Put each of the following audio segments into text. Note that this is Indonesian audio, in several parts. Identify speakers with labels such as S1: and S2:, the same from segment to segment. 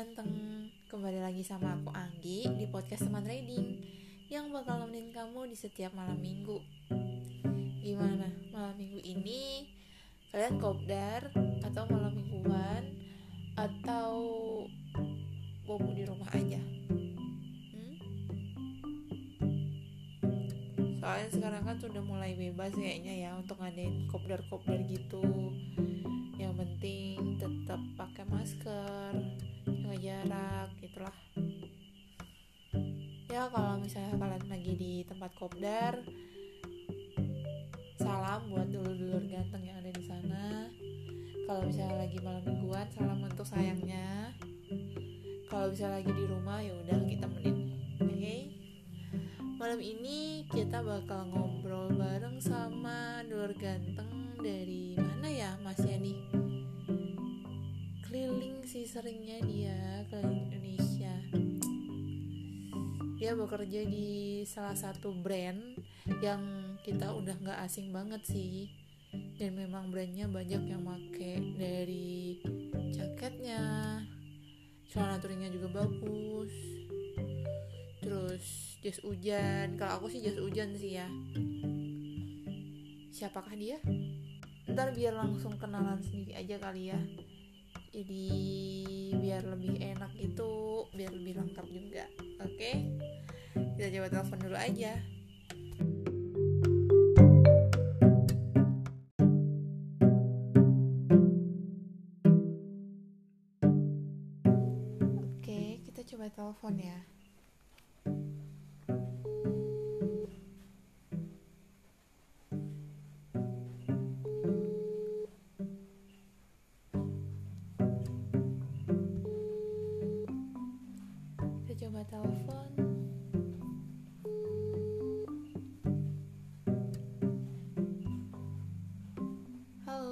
S1: ganteng Kembali lagi sama aku Anggi di podcast teman trading Yang bakal nemenin kamu di setiap malam minggu. Gimana? Malam minggu ini Kalian kopdar atau malam mingguan Atau bobo di rumah aja? Hmm? Soalnya sekarang kan sudah mulai bebas kayaknya ya Untuk ngadain kopdar-kopdar gitu. Yang penting tetap pakai masker jaga jarak gitulah. Ya kalau misalnya kalian lagi di tempat kopdar salam buat dulur-dulur ganteng yang ada di sana. Kalau misalnya lagi malam mingguan salam untuk sayangnya. Kalau misalnya lagi di rumah ya udah kita temenin. Oke? Okay? malam ini kita bakal ngobrol bareng sama dulur ganteng dari mana ya nih keliling sih seringnya dia keliling Indonesia. Dia bekerja di salah satu brand yang kita udah nggak asing banget sih. Dan memang brandnya banyak yang make dari jaketnya celana touringnya juga bagus. Terus jas hujan. Kalau aku sih jas hujan sih ya. Siapakah dia? Ntar biar langsung kenalan sendiri aja kali ya jadi biar lebih enak itu biar lebih lengkap juga. Oke? Kita coba telepon dulu aja. Oke kita coba telepon ya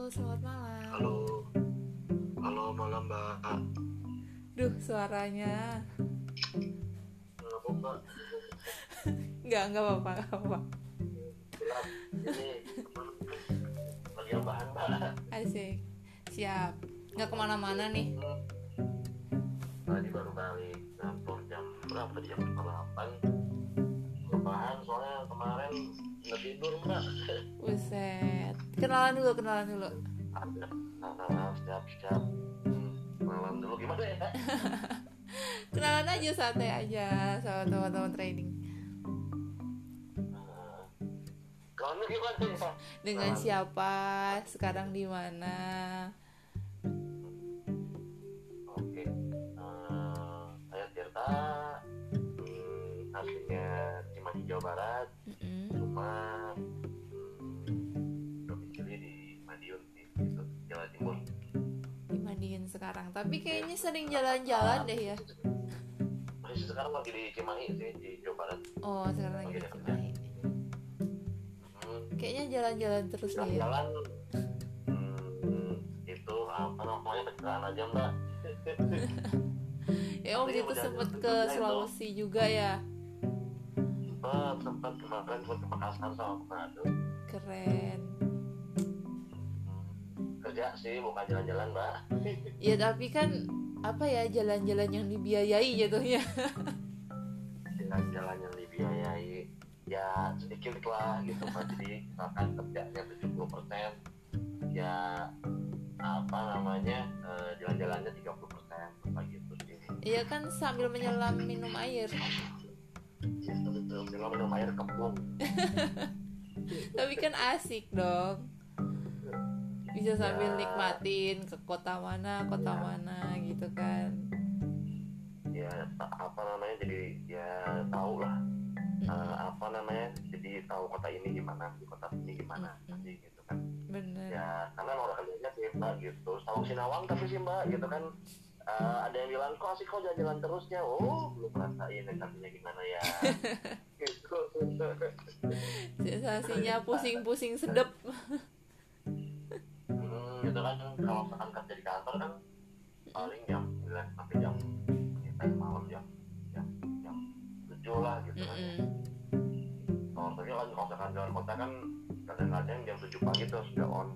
S1: halo selamat malam.
S2: Halo. Halo malam mbak.
S1: Duh suaranya.
S2: Kenapa mbak?
S1: Nggak nggak apa-apa nggak apa-apa.
S2: Ini lagi apaan mbak?
S1: Asik. Siap. Nggak ke mana-mana nih.
S2: Tadi baru balik. Kantor jam berapa? Jam delapan. Rebahan soalnya kemarin nggak tidur mbak
S1: kenalan dulu kenalan
S2: siap siap malam dulu gimana ya
S1: kenalan aja santai aja sama teman-teman
S2: Nah, Kamu gimana ya?
S1: dengan
S2: Kenalan.
S1: siapa sekarang di mana
S2: Oke, Eh, saya Tirta, aslinya Cimahi Jawa Barat,
S1: tapi kayaknya sering jalan-jalan deh ya
S2: Masih sekarang lagi di Cimahi sih di Jawa Barat.
S1: oh sekarang lagi di Cimahi
S2: Hmm,
S1: kayaknya jalan-jalan terus deh ya
S2: jalan hmm, itu apa namanya pencerahan aja mbak.
S1: ya om itu sempet
S2: jalan
S1: ke
S2: juga itu.
S1: Sulawesi juga ya
S2: Sempat sempat kemarin ke Makassar sama Manado.
S1: keren
S2: Hmm, kerja sih bukan jalan-jalan mbak.
S1: ya tapi kan apa ya jalan-jalan yang dibiayai jatuhnya.
S2: Jalan-jalan yang dibiayai ya sedikit lah gitu kan jadi misalkan kerjanya 70% ya apa namanya eh, jalan-jalannya 30% apa gitu sih.
S1: Iya kan sambil menyelam minum air.
S2: Kalau minum air kembung
S1: tapi kan asik dong bisa sambil
S2: Ya.
S1: nikmatin ke kota mana kota
S2: Ya.
S1: mana gitu kan.
S2: Ya apa namanya jadi ya tahu lah.
S1: Mm,
S2: eh, apa namanya jadi tahu kota ini gimana di kota ini gimana
S1: Mm-mm.
S2: sih gitu kan.
S1: Bener.
S2: Ya karena orang kerjanya sih mbak gitu. Tahu Sinawang tapi sih mbak gitu kan. Eh, ada yang bilang kok sih kok jalan-jalan terusnya oh belum ngerasain artinya gimana ya. Gitu.
S1: Sensasinya pusing-pusing sedep
S2: hmm, gitu kan. Kalau misalkan kerja di kantor kan paling jam 9 sampai jam kita malam jam jam jam 7 lah gitu kan.
S1: Mm-mm.
S2: kalau kerja kan kalau misalkan jalan kota kan kadang-kadang jam 7 pagi tuh sudah on.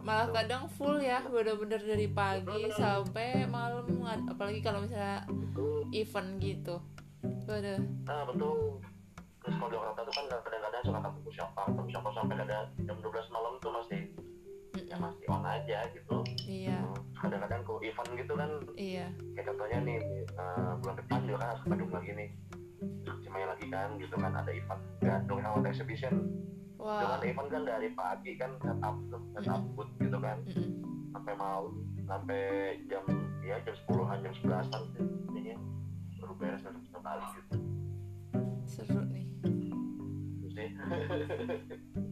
S1: Malah kadang full ya bener-bener dari pagi sampai malam apalagi kalau misalnya
S2: betul.
S1: event gitu. Waduh,
S2: nah betul. Terus kalau di Jakarta tuh kan kadang-kadang suka takut siapa atau siapa sampai kadang jam 12 malam tuh ya
S1: Mm-mm.
S2: Masih on aja gitu.
S1: Iya.
S2: Hmm, kadang-kadang ke event gitu kan.
S1: Iya.
S2: Kayak contohnya nih eh, bulan depan juga kan harus ke Bandung lagi nih. Cimahi lagi kan gitu kan ada event Gandong Awal Exhibition. Dengan
S1: wah.
S2: event kan dari pagi kan set up tuh set up gitu kan.
S1: Mm-mm.
S2: sampai malam sampai jam ya jam 10-an jam 11-an sih intinya baru beres dan bisa balik gitu.
S1: Seru nih.
S2: Gitu sih. ya,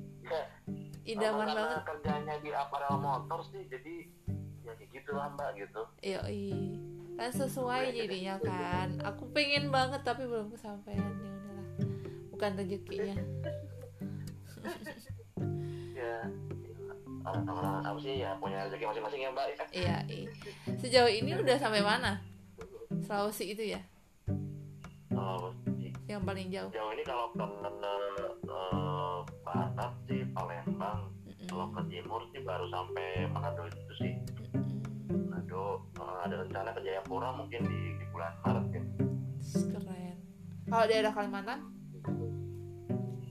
S1: idaman
S2: karena
S1: banget.
S2: kerjanya di aparel motor sih jadi ya kayak gitu lah mbak gitu.
S1: Iya kan sesuai jadinya kan. Aku pengen banget tapi belum kesampaian. Ya udahlah. Bukan rezekinya.
S2: Ya orang-orang apa sih? Ya punya rezeki masing-masing ya mbak ya.
S1: Iya iya. Sejauh ini udah sampai mana? Sulawesi itu ya?
S2: Oh, di-
S1: yang paling jauh.
S2: Jauh ini kalau ke eh, barat sih Palembang.
S1: Mm-mm.
S2: kalau ke timur sih baru sampai Manado itu sih.
S1: Mm-mm.
S2: Manado eh, ada rencana ke Jayapura mungkin di, di bulan Maret ya.
S1: Keren. Kalau daerah Kalimantan?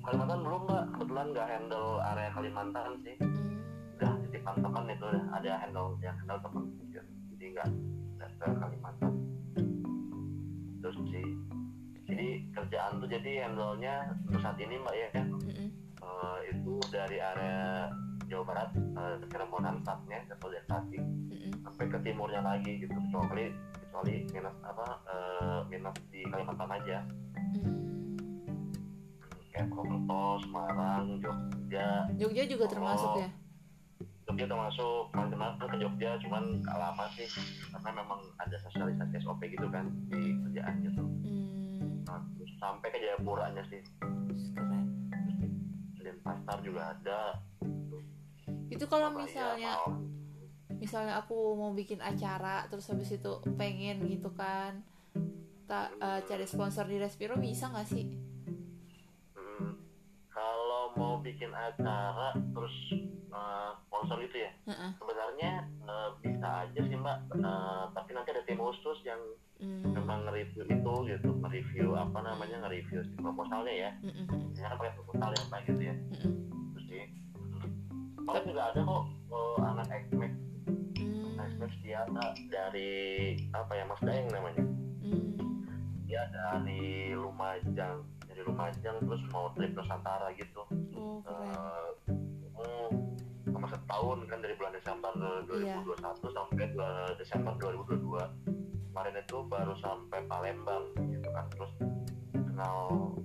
S2: Kalimantan belum mbak. Kebetulan nggak handle area Kalimantan sih.
S1: Hmm.
S2: udah titipan teman itu udah ada handle yang handle teman jadi nggak nggak ke Kalimantan. Terus sih jadi kerjaan tuh jadi handle-nya untuk saat ini mbak ya.
S1: Mm-mm.
S2: eh, itu dari area Jawa Barat eh, Cirebonan startnya dari Tasik sampai ke timurnya lagi gitu kecuali kecuali minus apa eh, minus di Kalimantan aja.
S1: Mm.
S2: kayak Purwokerto, Semarang, Jogja.
S1: Jogja juga termasuk
S2: Oh.
S1: ya?
S2: Jogja termasuk kemarin ke Jogja cuman gak lama sih. Karena memang ada sosialisasi SOP gitu kan di kerjaan gitu
S1: Hmm,
S2: nah, terus sampai ke Jayapuranya sih.
S1: Keren.
S2: Dan pasar juga ada.
S1: Itu kalau
S2: Surabaya,
S1: misalnya misalnya aku mau bikin acara terus habis itu pengen gitu kan tak eh, cari sponsor di Respiro bisa nggak sih?
S2: Hmm, kalau mau bikin acara terus eh, sponsor gitu ya?
S1: Heeh.
S2: sebenarnya eh, bisa aja sih mbak. Eh, tapi nanti ada tim khusus yang
S1: Hmm,
S2: memang nge-review itu gitu nge-review apa namanya nge-review si proposalnya ya. Biasanya kan pakai proposal ya mbak gitu ya.
S1: Mm-mm.
S2: terus sih kalau juga ada kok eh, anak XMAX
S1: Hmm,
S2: XMAX dia ada dari apa ya Mas Daeng namanya.
S1: Hmm,
S2: dia dari Lumajang dari Lumajang terus mau trip Nusantara gitu.
S1: Oh
S2: Eh, hmm, sama setahun kan dari bulan Desember
S1: Iya.
S2: 2021 sampai Desember 2022 kemarin itu baru sampai Palembang gitu kan terus kenal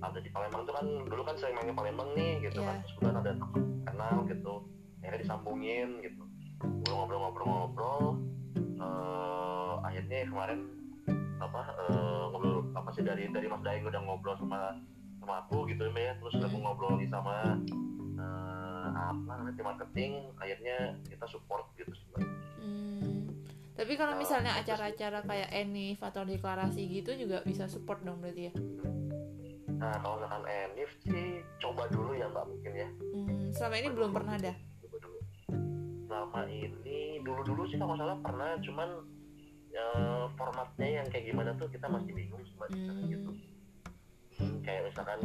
S2: ada di Palembang tuh kan dulu kan sering main ke Palembang nih gitu kan
S1: Iya.
S2: terus kemudian ada teman kenal gitu akhirnya disambungin gitu ngobrol-ngobrol-ngobrol-ngobrol eh akhirnya kemarin apa eh, ngobrol apa sih dari dari Mas Daeng udah ngobrol sama sama aku gitu ya terus aku
S1: Hmm.
S2: ngobrol lagi sama eh, apa namanya tim marketing akhirnya kita support gitu.
S1: Hmm. Tapi kalau misalnya acara-acara kayak Enif atau deklarasi gitu juga bisa support dong berarti ya.
S2: nah kalau misalkan Enif sih coba dulu ya mbak mungkin ya
S1: Hmm, selama ini belum pernah ada.
S2: coba dulu selama ini dulu dulu sih kalau salah pernah cuman eh, formatnya yang kayak gimana tuh kita masih bingung sih di sana gitu
S1: Hmm.
S2: Hmm, kayak misalkan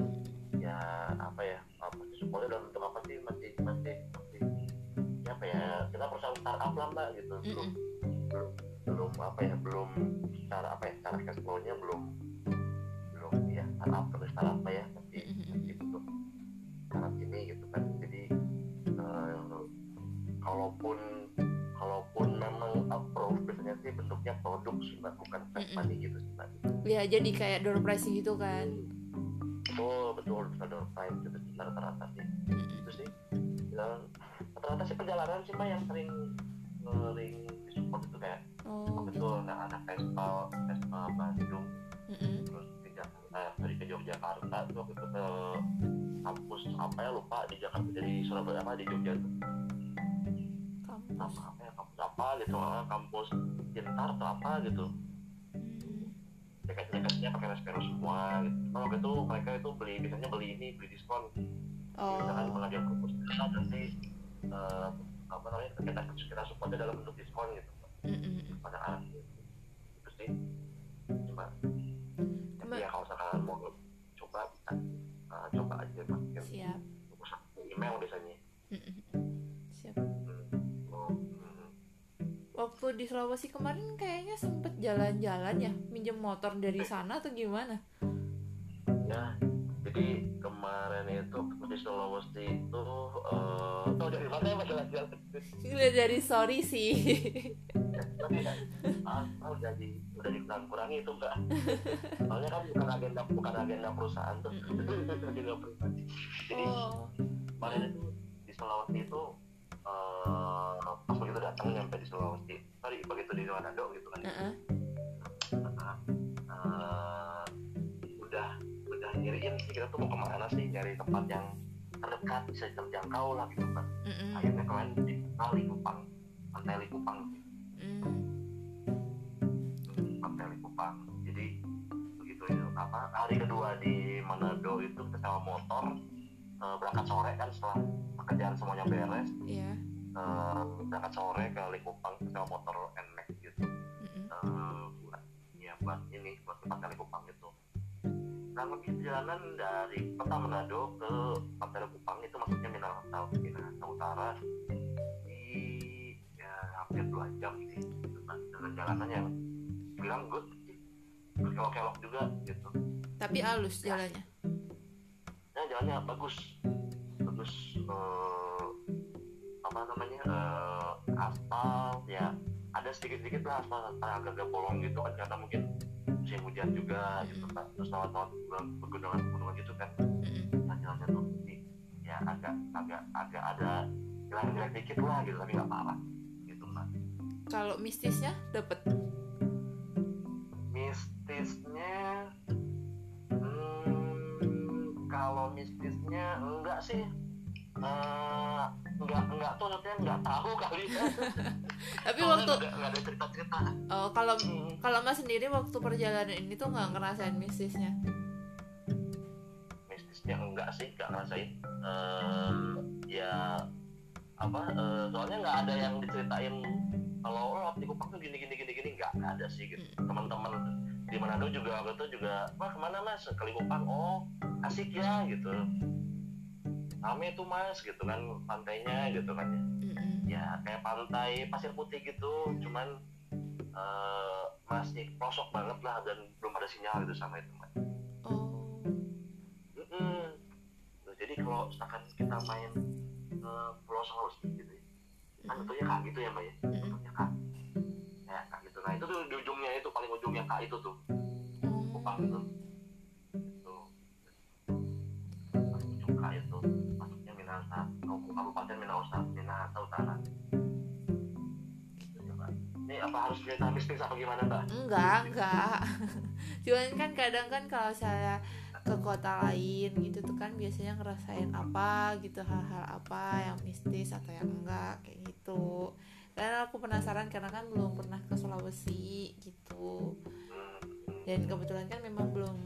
S2: ya apa ya apa sih supportnya dalam bentuk apa sih masih masih masih ya apa ya kita perusahaan startup lah mbak gitu belum
S1: Mm-mm.
S2: Belum apa ya belum secara apa ya secara cash flow-nya belum belum ya startup terus startup lah ya masih
S1: Mm-mm.
S2: masih bentuk startup ini gitu kan jadi eh, kalaupun kalaupun memang approve biasanya sih bentuknya produk sih mbak bukan cash money gitu sih mbak.
S1: Ya jadi kayak door prize gitu kan.
S2: betul betul bisa door prize gitu sih rata-rata sih. Itu sih rata-rata sih perjalanan sih mbak yang sering sering disupport itu kayak
S1: Oh gitu.
S2: itu ada anak festival festival Bandung. Terus Jakarta dari ke Yogyakarta tuh waktu itu ke kampus apa ya lupa di Jakarta jadi Surabaya apa di Jogja. Tuh
S1: Kampus.
S2: apa apa ya kampus apa gitu ah, kampus pintar atau apa gitu. Jaket-jaketnya pakai Respero semua gitu. Cuma waktu itu mereka itu beli biasanya beli ini beli diskon.
S1: Oh.
S2: misalkan pengajian proposal nanti eh, apa namanya kita kita supportnya dalam bentuk diskon gitu
S1: Mm-mm.
S2: pada arah itu sih cuma
S1: Cuma-
S2: ya kalau sekarang mau coba bisa. Uh, coba aja masukin
S1: siap.
S2: Email biasanya.
S1: Siap.
S2: Hmm. oh, hmm.
S1: waktu di Sulawesi kemarin kayaknya sempet jalan-jalan ya minjem motor dari sana atau gimana?
S2: Ya jadi kemarin itu di Sulawesi itu uh, tau dari mana ya jalan-jalan
S1: Udah dari sorry sih
S2: tapi ah, ah, udah di udah dikurang-kurangi itu enggak soalnya kan bukan agenda bukan agenda perusahaan tuh. Agenda pribadi. Jadi
S1: oh.
S2: kemarin itu di Sulawesi itu eh pas begitu datang nyampe di Sulawesi. Sorry begitu di Manado gitu kan.
S1: Uh-uh.
S2: eh, udah udah nyariin sih. Kita tuh mau ke mana sih? Nyari tempat yang terdekat bisa terjangkau lah gitu kan.
S1: Mm-mm.
S2: akhirnya kemarin di Likupang pantai Likupang
S1: Mm.
S2: pantai Likupang jadi begitu itu apa hari kedua di Manado itu kita sewa motor eh, berangkat sore kan setelah pekerjaan semuanya beres.
S1: Iya.
S2: eh, berangkat sore ke Likupang sewa motor NMAX gitu. Eh, buat ya buat ini buat tempat kali Kupang itu. Lebih perjalanan dari kota Manado ke Pantai Kupang itu maksudnya Minahasa Utara hampir dua jam sih gitu kan. dengan jalanan yang bilang good sih kelok-kelok juga gitu.
S1: Tapi halus jalannya.
S2: Ya jalannya bagus. Bagus eh, apa namanya eh, aspal ya. Ada sedikit-sedikit lah aspal agak-agak bolong gitu kan karena mungkin musim hujan juga gitu kan. Terus lewat-lewat pegunungan-pegunungan gitu kan. Nah, jalannya tuh ya agak agak agak ada jelek-jelek dikit lah gitu tapi nggak parah
S1: kalau mistisnya dapet?
S2: Mistisnya hmm, kalau mistisnya enggak sih. Eh, enggak enggak tuh maksudnya enggak tahu kali ya.
S1: Tapi
S2: Soalnya
S1: waktu
S2: enggak, enggak ada cerita cerita
S1: oh, kalau kalau mas sendiri waktu perjalanan ini tuh nggak ngerasain mistisnya?
S2: Mistisnya enggak sih enggak ngerasain. Eh, ya apa eh, soalnya enggak ada yang diceritain kalau oh di Kupang tuh gini gini gini gini enggak enggak ada sih gitu. Teman-teman di Manado juga waktu itu juga wah ke mana mas? Ke Kupang. Oh asik ya gitu. Rame tuh mas gitu kan pantainya gitu kan ya.
S1: Mm-mm.
S2: ya kayak pantai pasir putih gitu. Cuman eh, masih pelosok banget lah dan belum ada sinyal gitu sama itu mas.
S1: Oh.
S2: Tuh, jadi kalau misalkan kita main ke Pulau Sulawesi gitu ya kan
S1: Mm-mm.
S2: bentuknya kak gitu ya mbak ya?
S1: Mm-mm.
S2: bentuknya kak. Ya kak gitu. Nah itu tuh di ujungnya itu paling ujungnya kak itu tuh. Kupang itu itu. Paling ujung kak itu. Masuknya Minahasa Kabupaten Minahasa Minahasa Utara. Gitu ya, ini apa harus cerita mistis apa gimana mbak?
S1: Enggak enggak. Cuman kan kadang kan kalau saya ke kota lain gitu tuh kan biasanya ngerasain apa gitu hal-hal apa yang mistis atau yang enggak kayak gitu. Karena aku penasaran karena kan belum pernah ke Sulawesi gitu. Dan kebetulan kan memang belum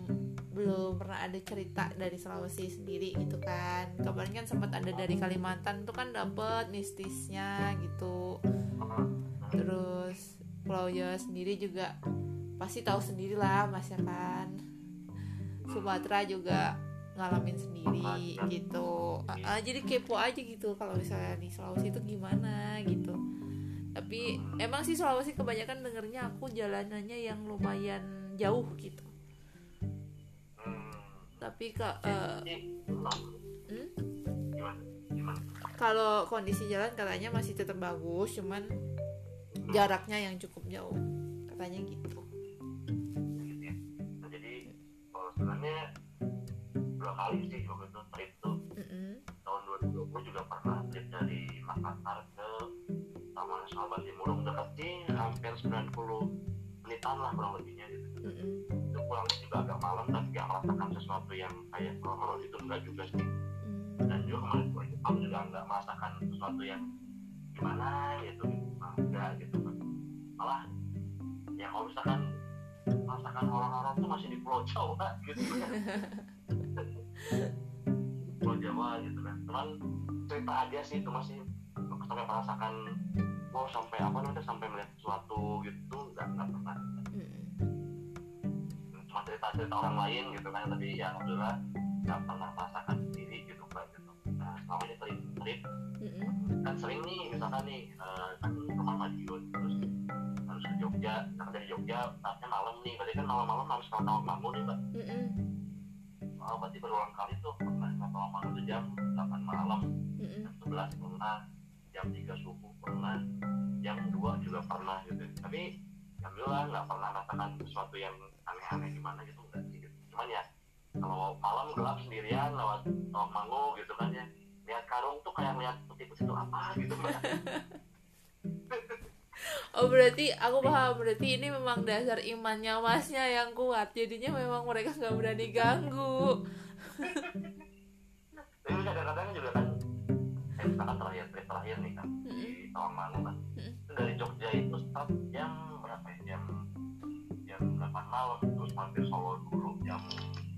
S1: belum pernah ada cerita dari Sulawesi sendiri gitu kan. Kemarin kan sempat ada dari Kalimantan tuh kan dapet mistisnya gitu. Terus Pulau Jawa sendiri juga pasti tahu sendiri lah mas ya kan. Sumatera juga ngalamin sendiri gitu. Ah, jadi kepo aja gitu kalau misalnya di Sulawesi itu gimana gitu. Tapi emang sih Sulawesi kebanyakan dengernya aku jalanannya yang lumayan jauh gitu.
S2: Hmm.
S1: tapi ke eh,
S2: Jadi,
S1: hmm? kalau kondisi jalan katanya masih tetap bagus cuman jaraknya yang cukup jauh. Katanya gitu.
S2: Gitu ya nah, jadi kalau sebenarnya kali sih waktu itu trip tuh
S1: Mm-mm.
S2: tahun 2020 juga pernah trip dari Makassar ke Taman Nasional Bantimurung dekat sih hampir 90 menitan lah kurang lebihnya gitu
S1: Mm-mm.
S2: itu pulangnya juga agak malam tapi gak merasakan sesuatu yang kayak horor itu enggak juga sih
S1: Mm.
S2: dan juga kemarin ke Jepang juga enggak merasakan sesuatu yang gimana gitu enggak gitu kan malah ya kalau misalkan merasakan horor-horor tuh masih di Pulau Jawa gitu kan Pulau Jawa gitu kan. Cuman cerita aja sih itu masih sampai merasakan oh sampai apa namanya sampai melihat sesuatu gitu nggak nggak pernah. Cuma cerita cerita orang lain gitu kan tapi ya alhamdulillah nggak pernah merasakan sendiri gitu mbak gitu. Nah selama ini trip trip kan sering nih misalkan nih eh, kan rumah Madiun terus harus ke Jogja kan dari Jogja startnya malam nih berarti kan malam-malam harus Tawang Mangu nih mbak. Oh, berarti berulang kali tuh pernah Tawang Mangu tuh jam 8 malam.
S1: Mm-mm.
S2: jam 11 pernah jam 3 subuh pernah jam 2 juga pernah gitu. Tapi alhamdulillah nggak pernah merasakan sesuatu yang aneh-aneh gimana gitu enggak sih gitu. cuman ya kalau malam gelap sendirian lewat Tawang Mangu gitu kan ya. Lihat karung tuh kayak lihat putih-putih itu apa gitu mbak
S1: Oh berarti aku paham. Berarti ini memang dasar imannya masnya yang kuat. Jadinya memang mereka nggak berani ganggu.
S2: tapi kadang-kadang juga kan eh, misalkan terakhir trip terakhir nih kan di Tawang Mangu kan dari Jogja itu start jam berapa ya? Jam jam 8 malam. Terus mampir Solo dulu jam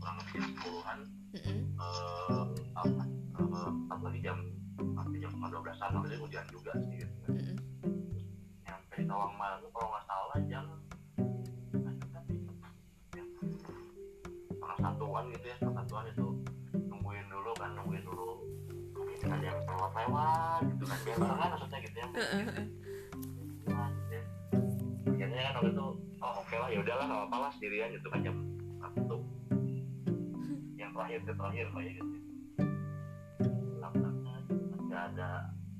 S2: kurang lebih jam 10-an
S1: Mm-mm.
S2: eh apa? Eh, apa lagi jam sampai jam setengah dua belasan. Makanya hujan juga sih lewat gitu kan. Biar barengan maksudnya gitu ya. Akhirnya kan waktu itu oh oke lah ya udahlah nggak apa-apa lah sendirian gitu kan jam satu. Yang terakhir ke terakhir kayak gitu. Nggak ada.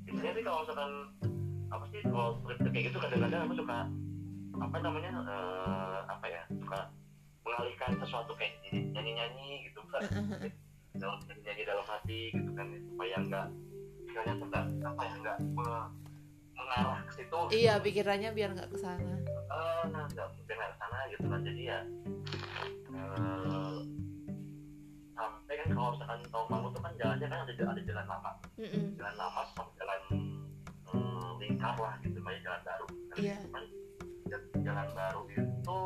S2: Biasanya sih kalau misalkan apa sih kalau trip kayak gitu kadang-kadang aku suka apa namanya eh, apa ya suka mengalihkan sesuatu kayak nyanyi-nyanyi gitu kan dalam nyanyi dalam hati gitu kan ya, supaya enggak misalnya tuh apa ya enggak me- mengarah ke situ gitu.
S1: Iya pikirannya biar nggak ke sana.
S2: Eh, nah enggak mungkin ke sana gitu kan jadi ya eh, sampai kan kalau misalkan tahun lalu tuh kan jalannya kan ada ada jalan lama
S1: Mm-mm.
S2: jalan lama sama jalan eh, lingkar lah gitu kayak jalan baru kan
S1: Iya.
S2: cuman j- jalan baru itu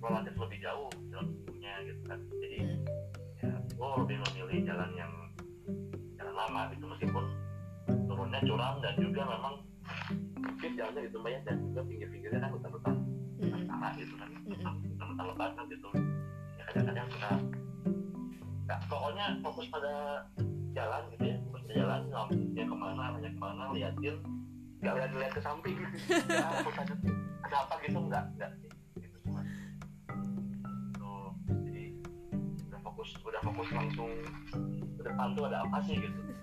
S2: relatif lebih jauh jalan umumnya gitu kan jadi
S1: Mm.
S2: ya gue lebih memilih jalan yang jalan lama gitu meskipun turunnya curam dan juga memang mungkin jalannya gitu banyak dan juga pinggir-pinggirnya kan hutan-hutan.
S1: Mm-mm.
S2: tanah gitu kan.
S1: Mm-mm.
S2: hutan-hutan lebat gitu. Ya kadang-kadang suka nggak pokoknya fokus pada jalan gitu ya fokus pada jalan lampunya ke mana arahnya ke mana liatin. Nggak lihat lihat ke samping. Ya fokus aja. Ada apa gitu? Nggak nggak. Gitu cuma. Tuh jadi udah fokus udah fokus langsung ke depan tuh ada apa sih gitu gitu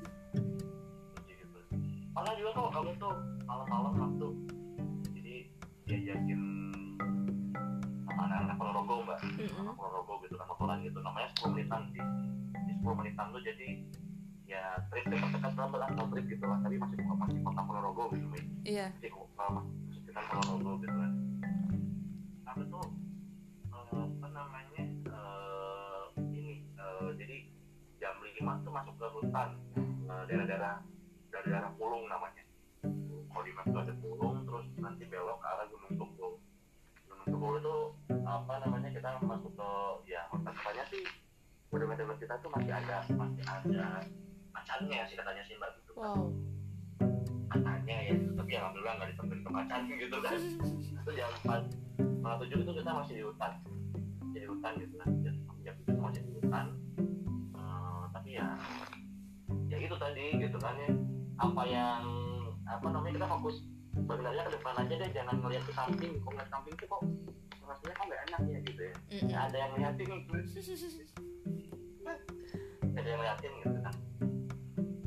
S2: pernah juga kok kamu tuh malam-malam waktu jadi diajakin sama anak-anak Ponorogo mbak.
S1: Mm-mm.
S2: anak Ponorogo gitu kan motoran gitu. Namanya 10 menitan sih. Di 10 menitan tuh jadi ya trip terdekat lah atau trip gitu lah. Tapi masih masih kota Ponorogo gitu mbak.
S1: Iya.
S2: di kota sekitar Ponorogo gitu kan. Tapi tuh eh, apa namanya eh, ini eh, jadi jam 5 tuh masuk ke hutan eh, daerah-daerah daerah-daerah Pulung namanya. Kalau di map tuh ada Pulung terus nanti belok ke arah Gunung Tunggu Gunung Tunggu itu apa namanya kita masuk ke ya hutan katanya sih bener-bener kita tuh masih ada masih ada macannya sih katanya sih mbak gitu kan.
S1: Wow.
S2: katanya ya gitu. tapi alhamdulillah nggak ditemuin ke macan gitu kan. Itu jam empat malam tujuh itu kita masih di hutan. Jadi hutan gitu kan jam tujuh itu masih di hutan. Eh, tapi ya ya itu tadi gitu kan ya apa yang apa namanya kita fokus sebenarnya ke depan aja deh jangan ngeliat ke samping. Kok ngeliat samping tuh kok rasanya kok nggak enak ya gitu ya.
S1: Mm-mm.
S2: Nggak ada yang ngeliatin. Gitu ada yang ngeliatin gitu kan.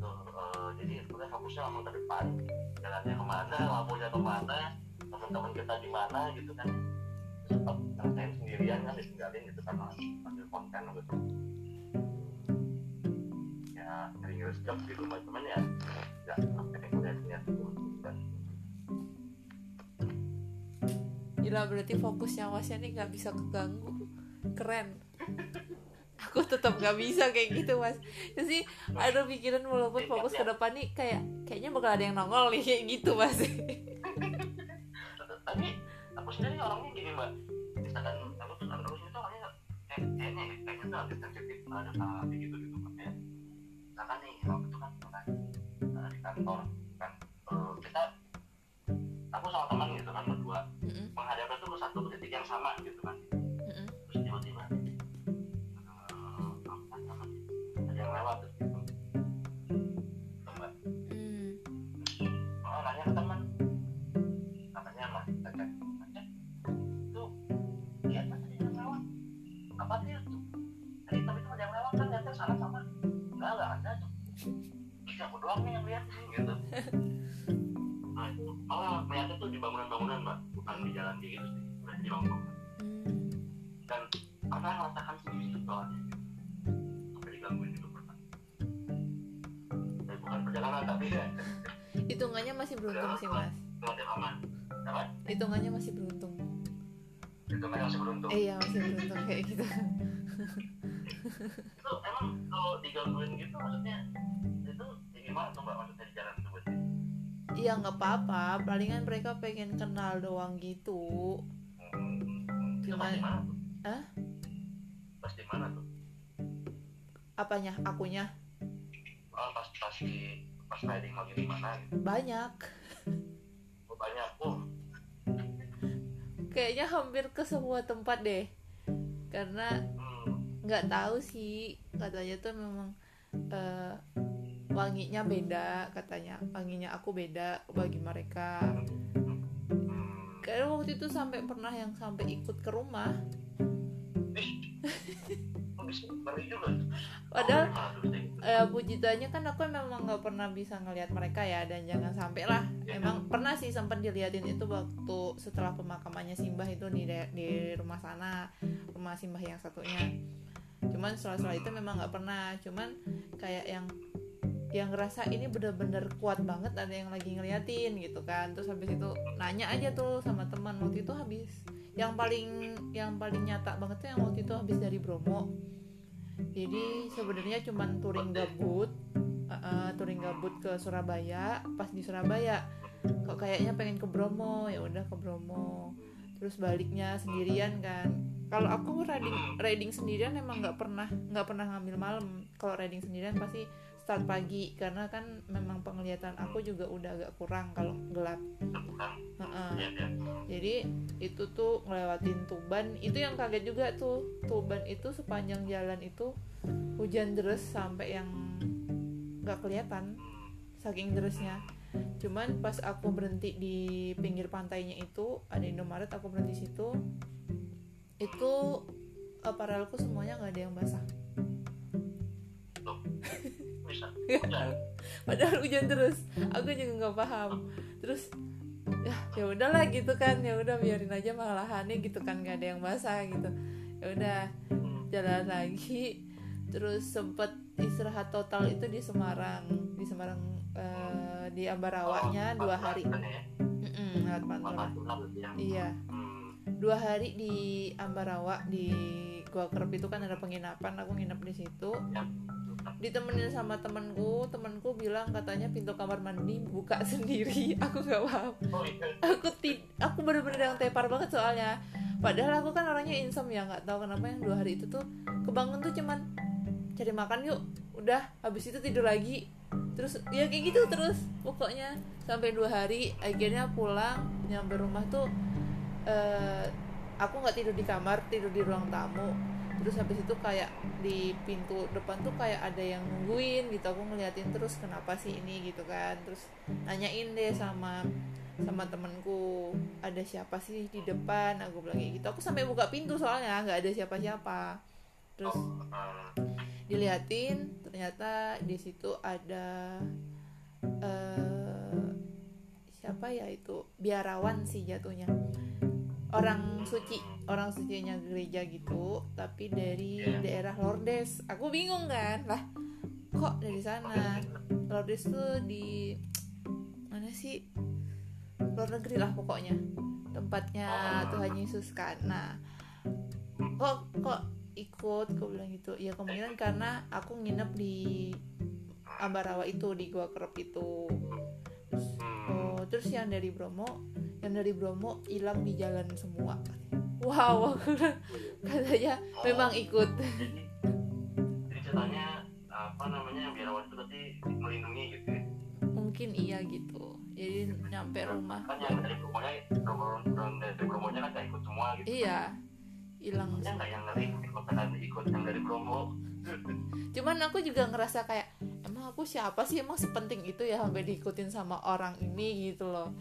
S2: Tuh, eh, jadi udah fokusnya langsung ke depan. Jalannya ke mana lampunya ke mana teman-teman kita di mana gitu kan. Tetap ngerasain sendirian kan ditinggalin gitu kan ambil konten gitu ya sering resep gitu mbak cuman ya nggak sampai gitu kan
S1: Gila berarti fokusnya masnya nih nggak bisa keganggu. Keren. Aku tetap nggak bisa kayak gitu mas. Jadi ada pikiran walaupun fokus ke depan nih kayak kayaknya bakal ada yang nongol nih kayak gitu mas.
S2: tapi aku sendiri orangnya gini mbak misalkan aku tuh sendiri tuh orangnya kayak kayaknya ya, kayaknya tuh agak sensitif terhadap hal kayak gitu gitu misalkan nih waktu itu kan pernah uh, di kantor kan uh, kita aku sama teman gitu kan berdua mm
S1: -hmm.
S2: menghadapkan tuh satu titik yang sama doang nih yang lihat gitu. Nah itu oh melihatnya tuh di bangunan-bangunan mbak. Bukan di jalan kayak gitu sih udah di bangunan
S1: Hmm.
S2: dan pernah merasakan sendiri itu soalnya? Sampai digangguin juga pernah bukan perjalanan tapi ya.
S1: Hitungannya masih beruntung sih mas.
S2: apa?
S1: Hitungannya masih beruntung.
S2: Itu kan masih beruntung.
S1: Eh, iya masih beruntung kayak gitu.
S2: Itu emang kalau digangguin gitu maksudnya gimana tuh mbak maksudnya di jalan itu berarti
S1: iya nggak apa-apa. Palingan mereka pengen kenal doang gitu.
S2: Hmm, mana tuh?
S1: Hah?
S2: pas di mana tuh?
S1: Apanya? Akunya?
S2: Oh pas pas di pas riding lagi di mana gitu?
S1: Banyak.
S2: Oh, banyak. Oh.
S1: Kayaknya hampir ke semua tempat deh. Karena
S2: hmm,
S1: nggak tahu sih. Katanya tuh memang eh, wanginya beda katanya. Wanginya aku beda bagi mereka.
S2: Hmm.
S1: karena waktu itu sampai pernah yang sampai ikut ke rumah.
S2: Juga?
S1: Padahal eh, puji Tuhannya kan aku memang nggak pernah bisa ngelihat mereka ya dan jangan sampai lah. Emang pernah sih sempat diliatin itu waktu setelah pemakamannya Simbah itu di di rumah sana rumah Simbah yang satunya. Cuman setelah setelah itu memang nggak pernah. Cuman kayak yang yang ngerasa ini bener-bener kuat banget ada yang lagi ngeliatin gitu kan. Terus habis itu nanya aja tuh sama teman waktu itu habis yang paling yang paling nyata banget tuh yang waktu itu habis dari Bromo. Jadi sebenarnya cuman touring gabut uh, uh, touring gabut ke Surabaya pas di Surabaya kok kayaknya pengen ke Bromo ya udah ke Bromo. Terus baliknya sendirian kan. Kalau aku riding riding sendirian emang nggak pernah nggak pernah ngambil malam. Kalau riding sendirian pasti start pagi karena kan memang penglihatan aku juga udah agak kurang kalau gelap.
S2: Ya ya
S1: jadi itu tuh ngelewatin Tuban. Itu yang kaget juga tuh Tuban itu sepanjang jalan itu hujan deras sampai yang nggak kelihatan saking derasnya. Cuman pas aku berhenti di pinggir pantainya itu ada Indomaret aku berhenti situ itu aparelku semuanya nggak ada yang basah.
S2: Hujan
S1: padahal hujan terus. Aku juga nggak paham. Terus ya ya udahlah gitu kan. Ya udah biarin aja malahannya gitu kan. Nggak ada yang basah gitu. Ya udah jalan lagi. Terus sempet istirahat total itu di Semarang. Di Semarang eh, di Ambarawaknya dua hari.
S2: Kan?
S1: Mm-mm, lewat Pantura.
S2: Ya.
S1: iya.
S2: Hmm.
S1: dua hari di Ambarawa di Gua Kerep itu kan ada penginapan. Aku nginep di situ.
S2: Ya.
S1: Ditemenin sama temanku temanku bilang katanya pintu kamar mandi buka sendiri. Aku nggak paham.
S2: Oh iya.
S1: aku ti aku bener-bener yang tepar banget soalnya. Padahal aku kan orangnya insomnia nggak tahu kenapa yang dua hari itu tuh kebangun tuh cuman cari makan yuk udah habis itu tidur lagi. Terus ya kayak gitu terus pokoknya sampai dua hari. Akhirnya pulang nyampe rumah tuh eh, aku nggak tidur di kamar tidur di ruang tamu terus habis itu kayak di pintu depan tuh kayak ada yang nungguin gitu aku ngeliatin terus kenapa sih ini gitu kan. Terus nanyain deh sama sama temenku ada siapa sih di depan? Aku bilang kayak gitu. Aku sampai buka pintu soalnya nggak ada siapa-siapa. Terus diliatin ternyata di situ ada eh siapa ya itu? Biarawan sih jatuhnya orang suci orang sucinya gereja gitu tapi dari
S2: Iya.
S1: daerah Lordes aku bingung kan lah kok dari sana? Lordes tuh di mana sih? Luar negeri lah pokoknya tempatnya Tuhan Yesus kan. Nah kok kok ikut? Aku bilang gitu? Ya kemungkinan karena aku nginep di Ambarawa itu di Gua Kerep itu terus, oh, terus yang dari Bromo yang dari Bromo hilang di jalan semua. Wow katanya memang ikut.
S2: jadi jadi ceritanya apa namanya biarawan itu berarti melindungi gitu ya?
S1: Mungkin iya gitu. Jadi nyampe rumah.
S2: Kan yang dari promonya promo yang dari promonya kan nggak ikut semua gitu.
S1: Iya hilang
S2: ya nggak yang dari ikutan ikut yang dari promo
S1: cuman aku juga ngerasa kayak emang aku siapa sih? Emang sepenting itu ya sampai diikutin sama orang ini gitu loh.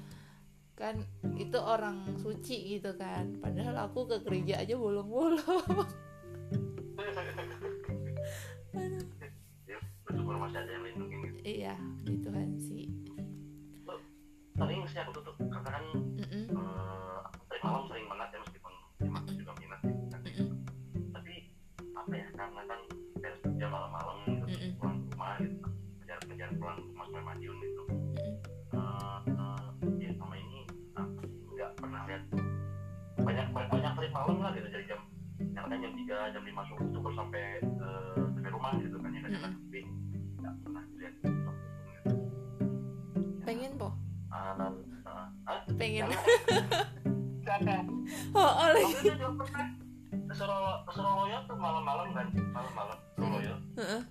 S1: Kan itu orang suci gitu kan. Padahal aku ke gereja aja bolong-bolong.
S2: Ya bersyukur masih ada yang lindungi. Gitu
S1: iya gitu kan sih.
S2: Sering sih aku tuh kan
S1: Mm-mm.
S2: eh, jam 3, jam 5 subuh tuh baru sampai eh, sampai rumah gitu kan ya kadang
S1: Mm-mm.
S2: tapi nggak pernah lihat
S1: pengen po
S2: Ah, ah, ah,
S1: pengen. Oh, oh lagi.
S2: Itu Surabaya tuh malam-malam kan? Malam-malam Surabaya
S1: Heeh.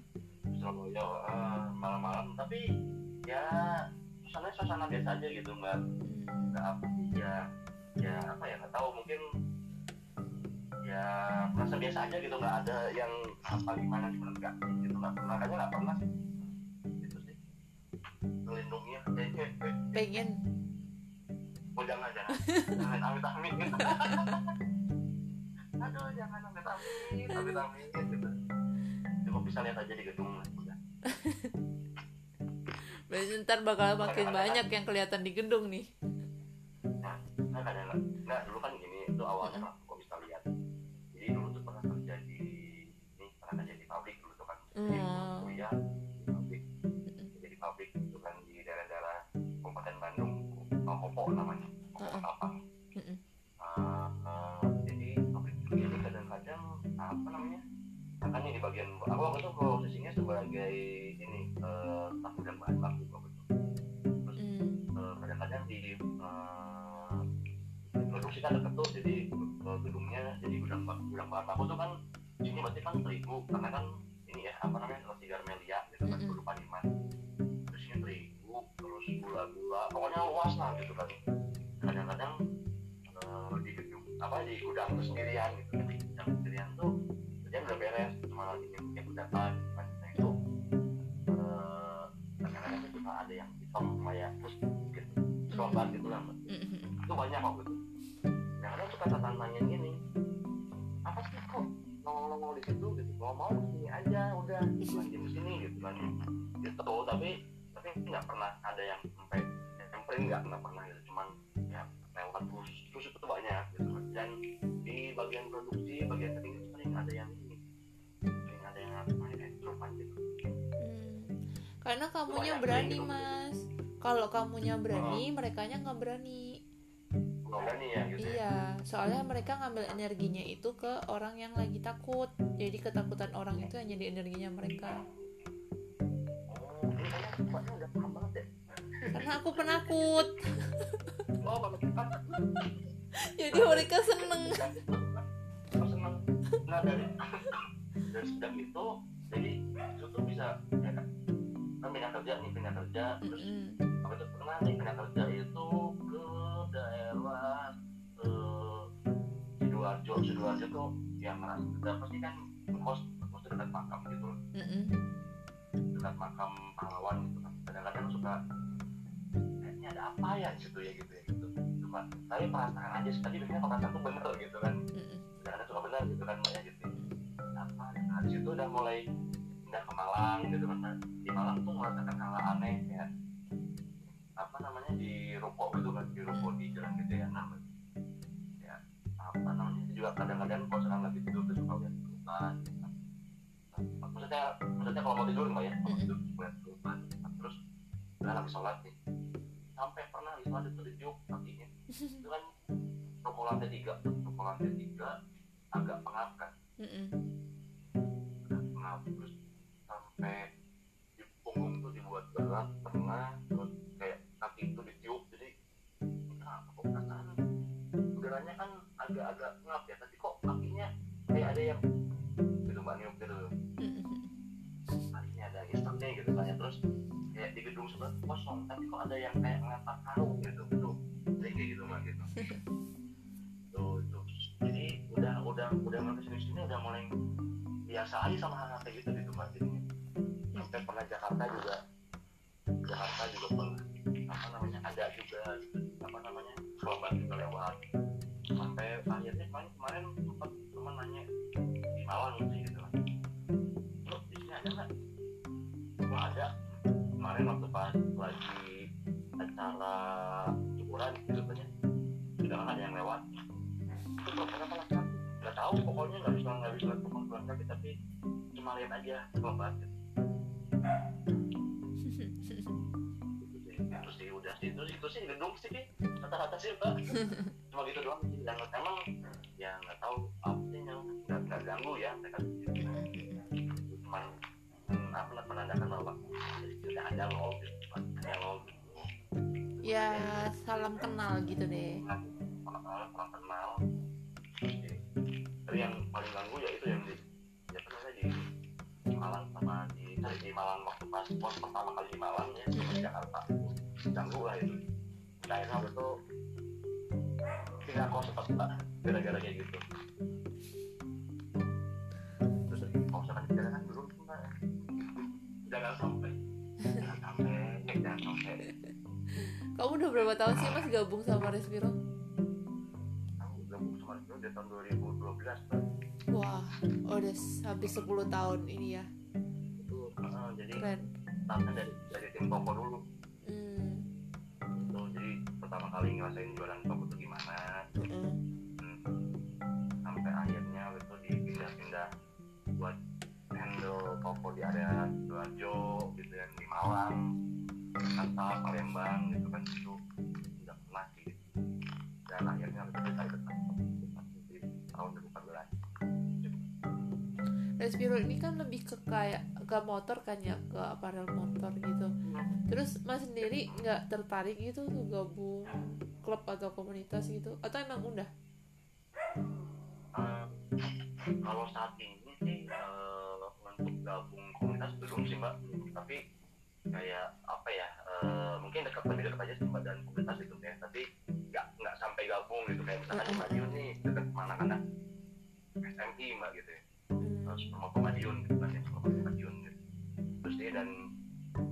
S2: Surabaya eh, malam-malam. Tapi ya suasana suasana biasa aja gitu nggak nggak apa ya ya apa ya nggak tahu. Mungkin ya merasa biasa aja gitu nggak ada yang apa gimana gimana nggak gitu nggak. Pernah kayaknya nggak pernah gitu sih. Melindungi eh, eh, eh.
S1: pengen.
S2: Oh jangan jangan. Jangan amit amit gitu aduh jangan amit amit amit amit gitu. Cuma bisa lihat aja di gedung lah udah
S1: berarti ntar bakal makin banyak yang kelihatan di gedung nih.
S2: Nah nah kadang nggak nggak dulu kan gini itu awalnya bagian aku waktu itu posisinya sebagai ini uh, gudang bahan baku waktu itu terus
S1: Mm.
S2: uh, kadang-kadang di uh, produksi kan deket tuh jadi uh, gedungnya jadi gudang gudang bahan baku tuh kan di sini berarti kan terigu karena kan ini ya apa namanya roti garmelia gitu kan
S1: Mm-mm.
S2: produk paniman terus ini terigu terus gula-gula pokoknya luas lah gitu kan kadang-kadang eh, di gedung apa di gudang sendirian gitu beres cuma lagi nyemplung data gitu kan nah itu eh, kadang-kadang suka ada yang hitam kayak terus gitu selobat gitu lah Mbak.
S1: Mm-mm.
S2: itu banyak waktu itu nah kadang suka tanya gini apa sih kok nongol-nongol di situ? Gitu. Kalau mau ke sini aja udah bukan di sini gitu kan. Gitu tapi tapi nggak pernah ada yang sampai nyamperin nggak nggak pernah gitu. Cuman ya lewat terus terus itu banyak gitu kan. Dan di bagian produksi bagian itu sering ada yang
S1: Hmm. karena kamunya berani mas. Kalau kamunya berani merekanya nggak berani.
S2: Nggak berani ya gitu ya?
S1: Iya soalnya mereka ngambil energinya itu ke orang yang lagi takut. Jadi ketakutan orang itu yang jadi energinya mereka.
S2: Oh
S1: karena aku penakut.
S2: Oh
S1: jadi mereka seneng.
S2: Oh, seneng. Nah dari dari sejak itu jadi itu tuh bisa ya kan pindah kerja nih pindah kerja terus
S1: Mm-mm.
S2: apa itu pernah nih pindah kerja itu ke daerah eh, sidoarjo. Sidoarjo tuh yang ngeras apa sih kan kos kos dekat makam gitu. Loh
S1: Mm-mm.
S2: dekat makam pahlawan gitu kan. Kadang-kadang suka kayaknya ada apa ya di situ ya gitu ya gitu. Cuma tapi perasaan aja sih tadi biasanya perasaan tuh bener gitu kan. Kadang-kadang suka bener gitu kan mbaknya gitu. apa di udah mulai pindah ke Malang gitu kan di Malang tuh merasakan hal aneh ya. Apa namanya di ruko gitu kan di ruko di jalan gitu ya namanya ya apa namanya itu juga kadang-kadang kalau sekarang lagi tidur tuh suka lihat perubahan gitu kan. Maksudnya maksudnya kalau mau tidur mbak ya kalau tidur lihat perubahan terus kan habis sholat nih sampai pernah habis sholat itu ditiup kakinya. Itu kan ruko lantai tiga ruko lantai tiga agak pengap kan. Terus sampai di punggung tuh dibuat berat tengah terus kayak kaki itu ditiup jadi kenapa kok perasaan udaranya kan agak-agak ngap ya tapi kok kakinya kayak ada yang gitu mbak niup gitu. Kakinya ada iseng nih gitu kan ya terus kayak di gedung banget kosong tapi kok ada yang kayak ngelempar karung gitu. Tuh sering kayak gitu mbak gitu. Tuh itu. Jadi udah udah udah mulai ke sini sini udah mulai biasa aja sama hal kayak gitu gitu mbak jadinya sampai pernah Jakarta juga. Jakarta juga pernah. Apa namanya ada juga gitu, apa namanya korban juga lewat. Sampai akhirnya kemarin kemarin sempat teman nanya di Malang gitu gitu. Kan lo di sini ada nggak? Nggak ada. Kemarin waktu pas lagi acara syukuran gitu kan ya tidak ada yang lewat. Kok kenapa laki nggak tahu pokoknya nggak bisa nggak bisa perempuan kaki tapi cuma lihat aja kalau banget itu sih udah sih itu itu sih gedung sih rata-rata sih pak cuma gitu doang dan emang ya nggak tahu apa sih yang nggak ganggu ya mereka cuman hmm, apa menandakan bahwa tidak ada loh gitu ada loh gitu.
S1: Ya salam kenal gitu deh.
S2: Orang kenal tapi yang paling ganggu ya itu sama di Malang waktu pas pos pertama kali di Malang ya di Jakarta. Ganggu lah itu. Nah akhirnya waktu itu pindah kos pak gara-gara kayak gitu. Terus kos kan kita kan belum pak jangan sampai. Jangan sampai jangan sampai.
S1: Kamu udah berapa tahun sih mas gabung sama Respiro?
S2: Aku gabung sama itu dari tahun 2012 pak
S1: wah udah habis 10 tahun ini ya.
S2: itu eh, jadi
S1: keren
S2: startnya dari dari tim Popo dulu
S1: hmm.
S2: itu jadi pertama kali ngerasain jualan Popo itu gimana
S1: mm-mm.
S2: Hmm. sampai akhirnya itu dipindah-pindah buat handle Popo di area Sidoarjo gitu yang di Malang Jakarta Palembang gitu kan itu udah pernah sih dan akhirnya itu saya tetap di tahun 2014
S1: Respiro ini kan lebih ke kayak ke motor kan ya ke aparel motor gitu. Terus mas sendiri nggak tertarik gitu tuh gabung klub atau komunitas gitu atau emang udah?
S2: Eh, kalau saat ini sih eh, untuk gabung komunitas belum sih mbak. Tapi kayak apa ya eh, mungkin dekat lebih dekat aja mbak dan komunitas itu ya. Tapi nggak nggak sampai gabung gitu. Kayak misalkan di Madiun nih dekat mana anak SMI mbak gitu ya
S1: Hmm.
S2: terus promotor Madiun gitu kan ya promotor Madiun. Gitu terus dia dan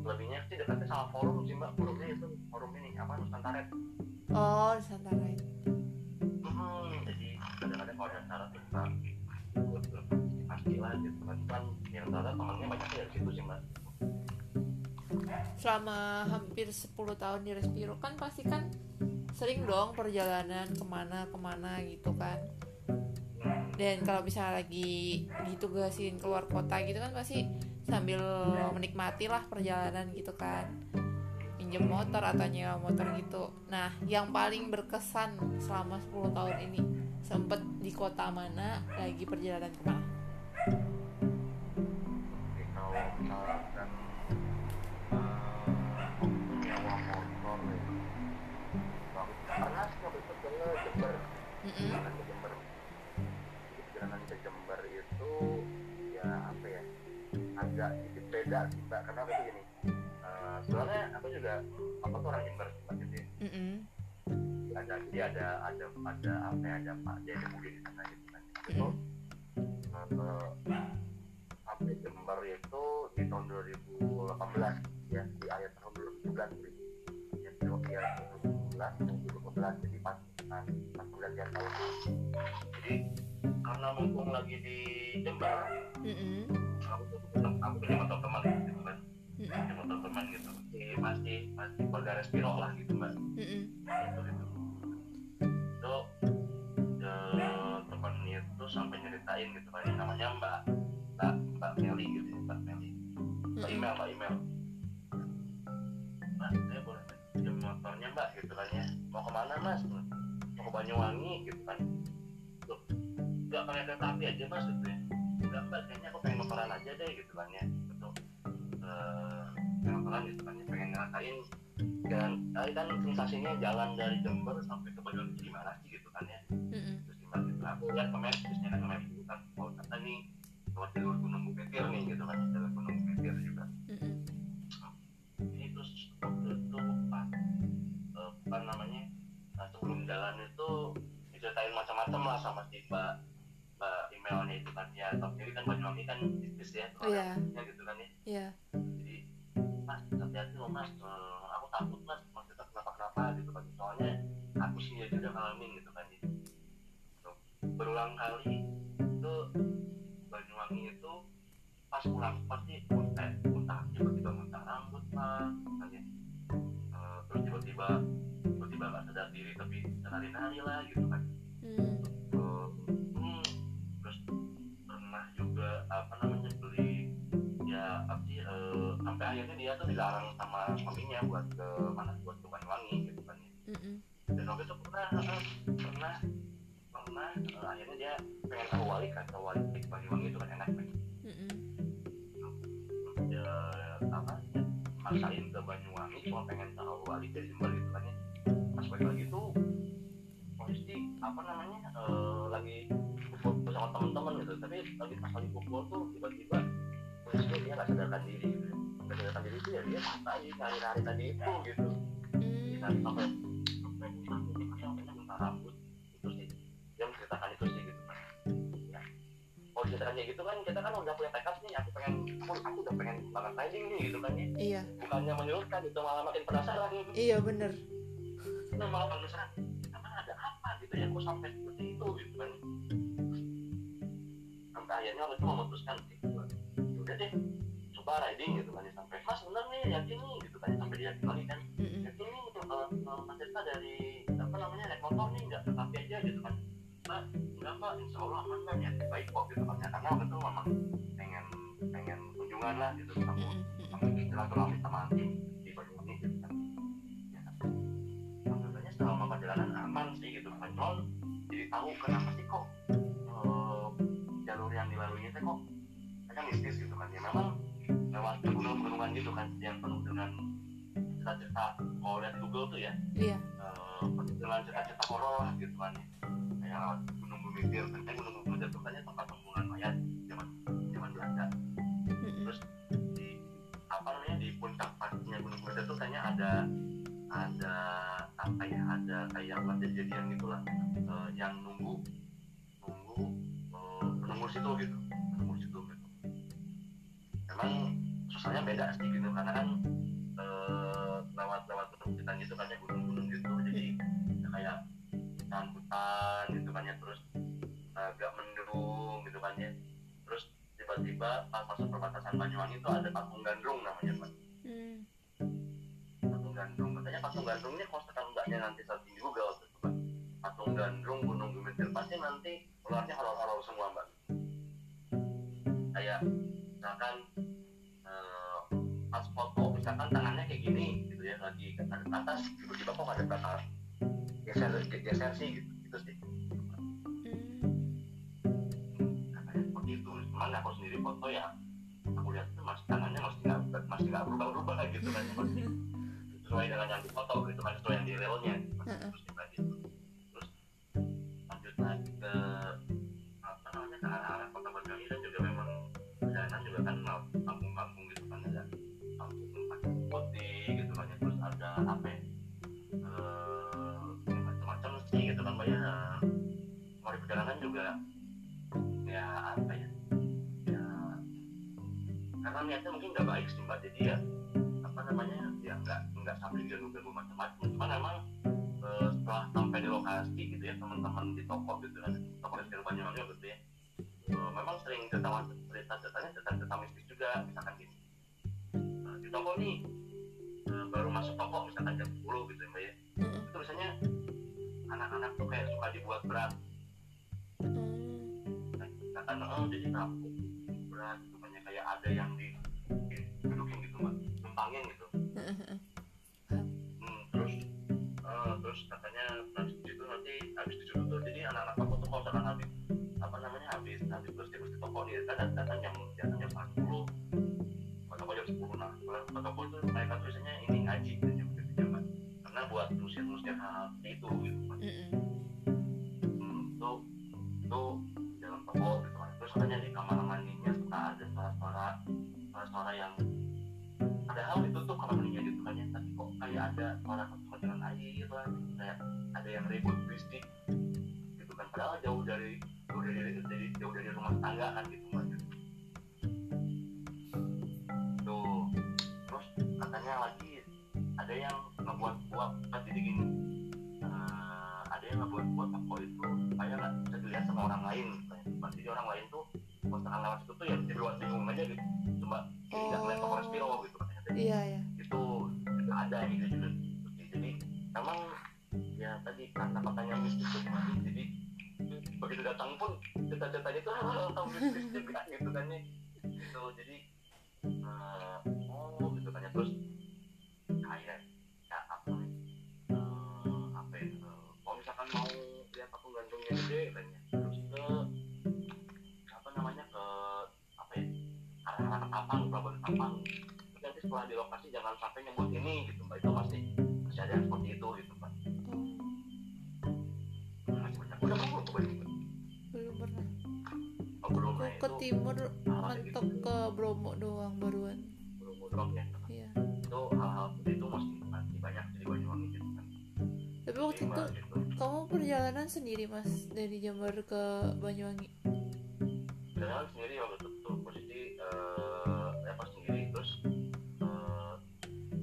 S2: lebihnya sih dekatnya sama forum sih mbak. Forumnya itu forum ini apa Nusantara?
S1: Oh Nusantara.
S2: Hmm, jadi kadang-kadang kalau acara tuh kita ikut berpartisipasi lah gitu kan. Kan yang ternyata temannya banyak dari situ sih mbak.
S1: Selama hampir 10 tahun di Respiro kan pasti kan sering dong perjalanan ke mana ke mana gitu kan dan kalau misalnya lagi ditugasin keluar kota gitu kan pasti sambil menikmati lah perjalanan gitu kan. Pinjam motor atau nyewa motor gitu. Nah yang paling berkesan selama 10 tahun ini sempet di kota mana lagi perjalanan ke
S2: mana kalau misalkan eh, nyewa motor pernah sih ke Jember Jember itu ya apa ya agak sedikit beda sih mbak. Karena aku gini eh, sebenarnya aku juga apa tuh orang Jember mbak gitu ya.
S1: Mm-mm.
S2: ada jadi ada ada ada apa ya ada Pak Jaya Muda di sana gitu kan. Itu eh, sampai Jember itu di tahun 2018 ya di akhir tahun 2017 sih. ya di 2019 2018 jadi pas pas pergantian tahun. Jadi karena mumpung lagi di Jember.
S1: Mm-mm.
S2: aku tuh tetap aku punya motor teman gitu kan punya motor teman gitu. Masih masih masih keluarga Respiro lah gitu mbak
S1: Mm-mm.
S2: itu itu itu eh, teman itu sampai nyeritain gitu kan namanya mbak mbak mbak Meli gitu mbak Meli. Mbak email mbak email mbak saya boleh pinjam motornya mbak gitu kan ya. Mau ke mana mas? Mau ke Banyuwangi gitu kan nggak pakai kereta api aja gitu ya. nggak mbak kayaknya aku pengen motoran aja deh gitu kan ya untuk uh, motoran gitu kan ya pengen ngerasain dan tadi kan sensasinya jalan dari Jember sampai ke Bandung gimana sih gitu kan ya
S1: mm-hmm.
S2: terus gimana gitu aku lihat pemain terusnya kan pemain itu kan mau kata nih lewat jalur Gunung Bukitir nih gitu kan jalur Gunung Bukitir juga mm-hmm. terus waktu itu pas eh, apa namanya nah, sebelum jalan itu diceritain macam-macam lah sama si mbak emailnya itu kan ya tapi ini kan Banyuwangi kan bisnis ya
S1: Iya.
S2: ya gitu kan ya
S1: Iya.
S2: jadi mas hati-hati loh mas Eh, aku takut mas kita kenapa kenapa gitu kan soalnya aku sendiri udah ngalamin gitu kan. Tuh, berulang kali itu Banyuwangi itu pas pulang pasti muntah muntah tiba-tiba muntah rambut lah kan ya. Terus tiba-tiba tiba-tiba nggak sadar diri tapi nari-nari lah gitu sampai akhirnya dia tuh dilarang sama suaminya buat ke mana buat ke Banyuwangi gitu kan ya.
S1: Mm-mm.
S2: dan waktu itu pernah pernah pernah eh, akhirnya dia pengen tahu wali kan tahu wali di Banyuwangi itu kan enak kan
S1: Mm-mm.
S2: ya apa ya, maksain ke Banyuwangi cuma pengen tahu wali dari Jember gitu kan ya pas balik lagi tuh posisi apa namanya eh, lagi kumpul sama teman-teman gitu tapi lagi pas lagi kumpul tuh tiba-tiba posisinya dia nggak sadarkan diri gitu sadarkan diri itu ya dia tadi nari-nari tadi itu gitu. Dan sampai sampai sampai minta rambut itu sih dia menceritakan itu sih gitu kan ya. Kalau ceritanya gitu kan kita kan udah punya tekad nih aku pengen aku, aku udah pengen banget riding nih gitu kan ya.
S1: Iya.
S2: bukannya menyurutkan itu malah makin penasaran. Gitu
S1: Iya bener.
S2: nah, malah penasaran emang ada apa gitu ya kok sampai seperti itu? Gitu kan. Sampai akhirnya itu memutuskan gitu udah deh coba riding gitu kan sampai mas bener nih yakin nih gitu kan sampai dia lagi kan. Yakin nih Mas Tirta dari apa namanya naik motor nih nggak tetapi aja gitu kan. Mbak enggak mbak insya Allah aman kan ya baik kok gitu kan. Ya karena waktu itu memang pengen pengen kunjungan lah gitu sama
S1: Mm-mm.
S2: sama silaturahmi sama tim di Banyuwangi gitu kan. Ya alhamdulillahnya selama perjalanan aman sih gitu kan. Jadi tahu kenapa sih kok eh, jalur yang dilaluinya teh kok kan mistis gitu kan. Ya memang lewat pegunungan-pegunungan gitu kan yang penuh dengan cerita-cerita kalau lihat Google tuh ya.
S1: Iya.
S2: dengan cerita-cerita horor gitu kan. Ya kayak lewat gunung Bumitir kan eh, gunung Bumitir itu kan tempat pembuangan mayat zaman zaman Belanda. Terus di apa namanya di puncak pastinya gunung Bumitir itu kayaknya ada ada apa ya ada kayak kejadian gitulah. Eh, yang nunggu nunggu eh, penunggu situ gitu penunggu situ gitu. Memang susahnya beda sih gitu. Karena kan eh, lewat lewat perbukitan gitu kan ya gunung-gunung gitu. Jadi ya kayak hutan hutan gitu kan ya. Terus agak mendung gitu kan ya. Terus tiba-tiba pas masuk perbatasan Banyuwangi itu ada patung gandrung namanya Pak
S1: Mm.
S2: patung gandrung. Katanya patung gandrung ini kalau sekarang mbaknya nanti searching di Google tuh, coba patung gandrung gunung Bumitir pasti nanti keluarnya horor-horor semua mbak. Kayak misalkan eh, misalkan tangannya kayak gini gitu ya lagi ke atas tiba-tiba kok ada bakal geser geser sih gitu gitu sih. Katanya seperti itu cuman aku sendiri foto ya aku lihat itu masih tangannya masih nggak masih nggak berubah-berubah kayak gitu kan masih sesuai dengan yang difoto gitu kan sesuai yang di realnya
S1: Heeh.
S2: terus kita gitu. Terus lanjut lagi ke juga ya apa ya ya karena niatnya mungkin nggak baik sih mbak. Jadi ya Thank you. Aja gitu cuma jadi nggak ngeliat toko Respiro gitu
S1: iya ya
S2: itu juga ada gitu juga. Jadi emang ya tadi karena katanya mistis Mas. jadi begitu datang pun cerita-ceritanya tuh hal-hal mistis juga gitu kan ya. Gitu jadi
S1: sendiri mas dari Jember ke Banyuwangi?
S2: Jalan sendiri waktu itu tuh. Posisi eh ya pas sendiri. Terus eh,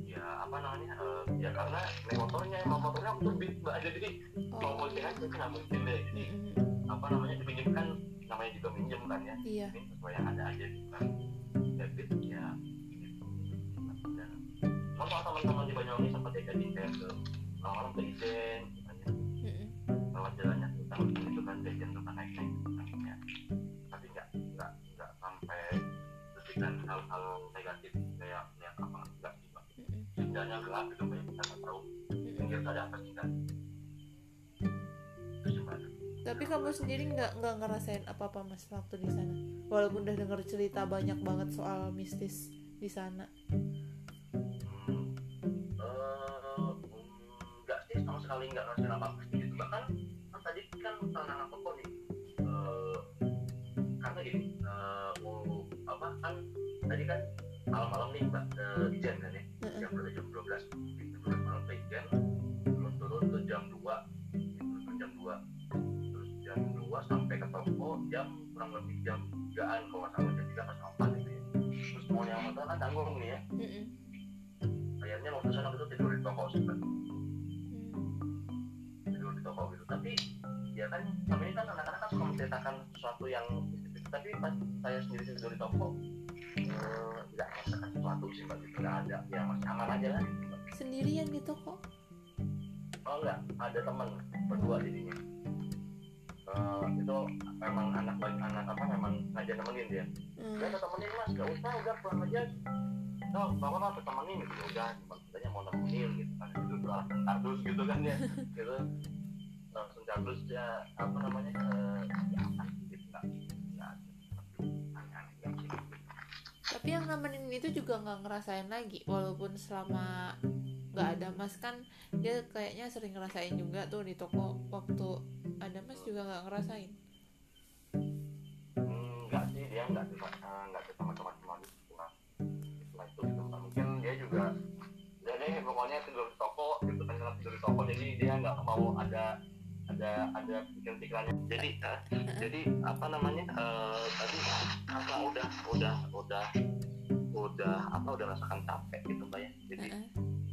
S2: ya apa namanya eh, ya karena naik motornya emang motornya aku tuh mbak. Jadi mau
S1: oh
S2: posting aja nggak mungkin deh. Jadi
S1: mm-mm.
S2: apa namanya dipinjemkan namanya juga minjem kan ya.
S1: Iya.
S2: Ini sesuai yang ada aja gitu kan ya beat ya gitu kalau teman-teman di Banyuwangi sempat diajakin kayak ke malam-malam ke Ijen gelap gitu kayak kita nggak tahu.
S1: Mm-mm.
S2: pinggir ada apa sih kan
S1: tapi kamu sendiri nggak nggak ngerasain apa apa mas waktu di sana? Walaupun udah denger cerita banyak banget soal mistis di sana.
S2: Hmm, eh, enggak sih sama sekali enggak ngerasain apa apa gitu bahkan kan tadi kan tanah kok nih? Eh, karena gini eh, mau apa kan tadi kan malam-malam nih mbak ke Ijen kan ya. Jam berapa? Jam 12 jam 12 malam ke Ijen turun turun tuh jam 2 turun tuh jam 2 terus jam 2 sampai ke toko jam kurang lebih jam 3an kalau nggak salah jam 3 atau 4 gitu ya. Terus mau yang motor kan tanggung nih ya. Akhirnya waktu sana itu tidur di toko sih.
S1: Mm.
S2: tidur di toko gitu. Tapi ya kan kami ini kan anak-anak kan suka menceritakan sesuatu yang tapi pas saya sendiri tidur di toko eh, nggak merasakan sesuatu sih mbak. Gitu nggak ada ya masih aman aja lah. Gitu,
S1: sendirian di toko
S2: oh enggak ada teman berdua jadinya. Eh, itu memang anak baik anak apa memang ngajak nemenin dia.
S1: Mm.
S2: udah ada temenin mas. Gak usah udah pulang aja. No bapak apa temenin gitu. Udah cuma katanya mau nemenin gitu kan. Itu tuh alasan kardus gitu kan ya. Gitu. Langsung kardus ya apa namanya eh, ya gitu
S1: tapi yang nemenin itu juga nggak ngerasain lagi walaupun selama nggak ada mas kan dia kayaknya sering ngerasain juga tuh di toko waktu ada mas juga nggak ngerasain.
S2: Hmm, nggak sih dia nggak cuma eh, nggak cerita macam-macam lagi setelah setelah itu gitu. Mungkin dia juga deh pokoknya tidur di toko gitu kan tidur di toko jadi dia nggak mau ada ada ada pikiran-pikirannya jadi eh, jadi apa namanya eh, tadi karena udah udah udah udah apa udah rasakan capek gitu mbak ya. Jadi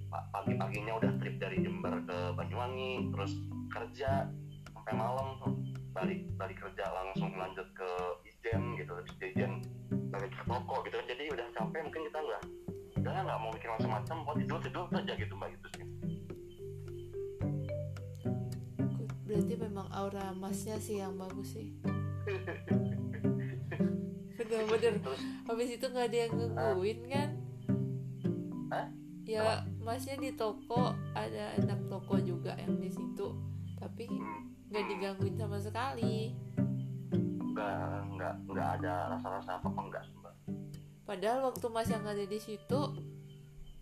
S2: pagi-paginya udah trip dari Jember ke Banyuwangi terus kerja sampai malam tuh. Balik balik kerja langsung lanjut ke Ijen gitu di Ijen balik ke toko gitu. Jadi udah capek mungkin kita udah udah nggak mau mikir macam-macam mau tidur tidur aja gitu mbak gitu sih
S1: berarti memang aura masnya sih yang bagus sih. Bener-bener
S2: terus?
S1: Habis itu nggak ada yang ngegangguin kan?
S2: Hah?
S1: ya masnya di toko ada anak toko juga yang di situ. Tapi nggak digangguin sama sekali.
S2: Nggak nggak nggak ada rasa-rasa apa apa enggak mbak.
S1: Padahal waktu mas yang ada di situ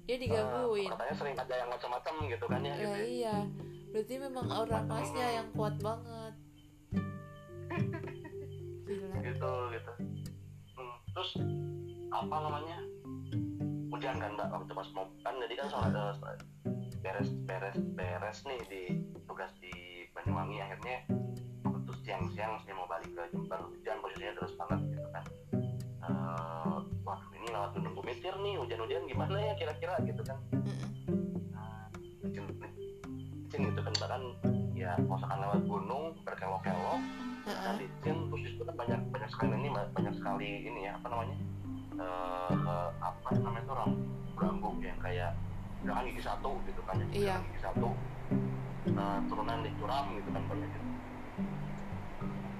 S1: dia digangguin.
S2: Eh, katanya sering ada yang macam-macam gitu kan ya
S1: ya
S2: gitu ya.
S1: iya berarti memang aura masnya yang kuat banget. Gitu Gila.
S2: gitu gitu. Hmm, terus apa namanya? Hujan kan mbak waktu pas mau kan jadi kan soal eh, ada beres beres beres nih di tugas di Banyuwangi. Akhirnya terus siang-siang saya mau balik ke Jember. Hujan posisinya terus banget gitu kan. Uh, ini lewat gunung mitir nih hujan-hujan gimana ya kira-kira gitu kan. Nah, gitu kan. Bahkan ya misalkan lewat gunung berkelok-kelok. Nah licin terus di situ kan banyak banyak sekali ini banyak sekali ini ya apa namanya eh eh, apa namanya tuh ram rambu yang kayak misalkan gigi satu gitu kan ya
S1: Iya.
S2: gigi satu. Eh, turunan di curam gitu kan banyak gitu.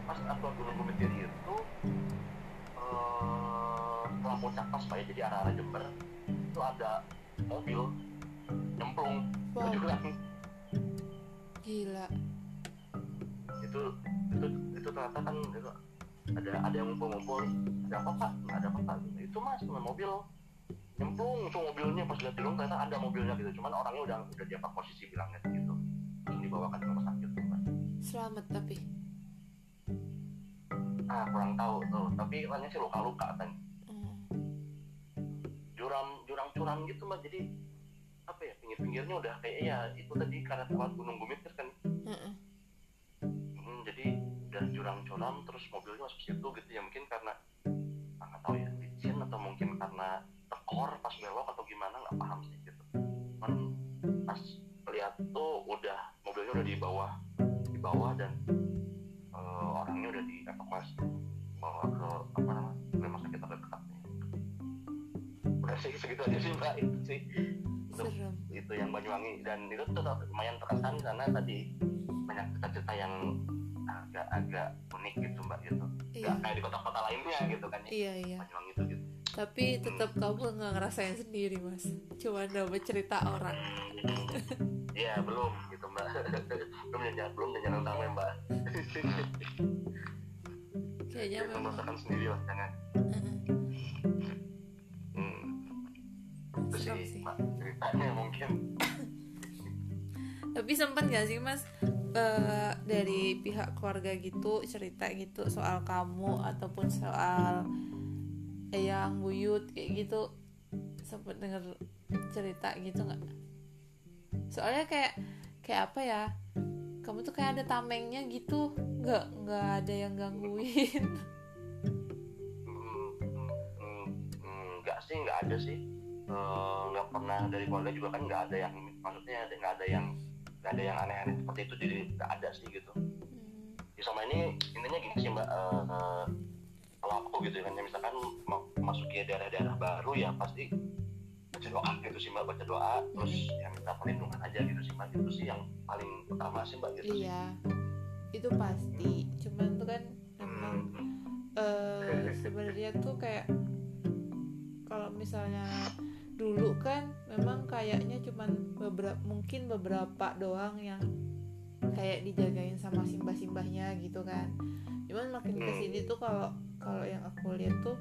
S2: Pas aku gunung bukit Diri itu eh setelah puncak pas pak ya jadi arah arah Jember itu ada mobil nyemplung.
S1: Wow.
S2: ke jurang
S1: gila.
S2: Itu itu itu ternyata kan itu ada ada yang ngumpul-ngumpul ada apa pak? Nggak ada apa pak. Itu mas cuma mobil. Nyemplung tuh mobilnya pas lihat turun ternyata ada mobilnya gitu. Cuman orangnya udah udah di posisi bilangnya gitu. Terus dibawakan ke rumah sakit tuh Mbak.
S1: selamat tapi.
S2: Ah kurang tahu tuh. Tapi katanya sih luka-luka kan
S1: Mm.
S2: jurang jurang curam gitu mbak jadi apa ya pinggir-pinggirnya udah kayak ya itu tadi karena lewat gunung bumit kan.
S1: Mm-mm.
S2: Hmm, jadi udah jurang curam terus mobilnya masuk situ gitu ya mungkin karena ah, nggak tahu ya licin atau mungkin karena tekor pas belok atau gimana nggak paham sih gitu. Cuman pas lihat tuh udah mobilnya udah di bawah di bawah dan eh, orangnya udah dievakuasi bawa ke apa namanya rumah sakit terdekat udah sih segitu aja sih mbak itu sih Untuk
S1: serem.
S2: Itu yang Banyuwangi. Dan itu tetap lumayan terkesan karena tadi banyak cerita-cerita yang agak-agak unik gitu mbak gitu.
S1: Iya.
S2: Nggak kayak di kota-kota lainnya gitu kan ya
S1: iya iya.
S2: Banyuwangi itu gitu.
S1: Tapi tetap kamu nggak ngerasain sendiri mas. Cuma dapat cerita orang.
S2: Iya belum gitu mbak. Belum jalan belum jalan sama mbak.
S1: Kayaknya
S2: Jangan
S1: memang
S2: sendiri lah jangan. Hmm. Itu
S1: serem
S2: sih.
S1: Sih
S2: mbak ceritanya mungkin.
S1: Tapi sempat gak sih mas eh, dari pihak keluarga gitu cerita gitu soal kamu ataupun soal eyang buyut kayak gitu sempat denger cerita gitu nggak? Soalnya kayak kayak apa ya kamu tuh kayak ada tamengnya gitu nggak nggak ada yang gangguin.
S2: Hmm, hmm, hmm, nggak sih nggak ada sih Eh, nggak pernah dari keluarga juga kan nggak ada yang maksudnya ada- nggak ada yang nggak ada yang aneh-aneh. Seperti itu jadi nggak ada sih gitu.
S1: Hmm,
S2: ya, sama ini intinya gini sih mbak. Eh, eh, kalau aku gitu kan ya misalkan mau masuki daerah-daerah baru ya pasti baca doa gitu sih mbak. Baca doa terus ya minta perlindungan aja gitu sih mbak. Itu sih yang paling utama sih mbak gitu sih.
S1: Iya. Itu pasti. Cuman tuh kan memang
S2: Hmm,
S1: eh sebenarnya tuh kayak kalau misalnya dulu kan memang kayaknya cuman beberapa mungkin beberapa doang yang kayak dijagain sama simbah-simbahnya gitu kan. Cuman makin ke sini tuh kalau kalau yang aku lihat tuh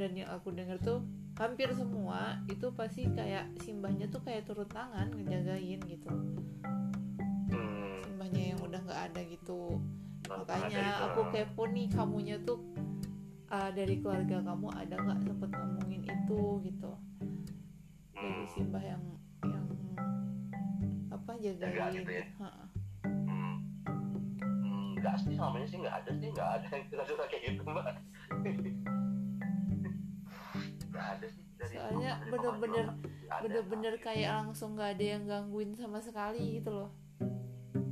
S1: dan yang aku dengar tuh hampir semua itu pasti kayak simbahnya tuh kayak turun tangan ngejagain gitu.
S2: Hmm,
S1: simbahnya yang udah nggak ada gitu. Makanya
S2: gitu.
S1: aku kepo nih kamunya tuh uh, dari keluarga kamu ada nggak sempet ngomongin itu gitu? Dari
S2: Hmm,
S1: simbah yang yang apa
S2: Jaga
S1: jagain
S2: gitu ya? Hmm, hmm, nggak sih selama ini sih nggak ada sih nggak ada yang cerita kayak gitu mbak. Nggak ada sih dari
S1: Soalnya bener-bener- bener-bener kayak langsung nggak ada yang gangguin sama sekali gitu loh.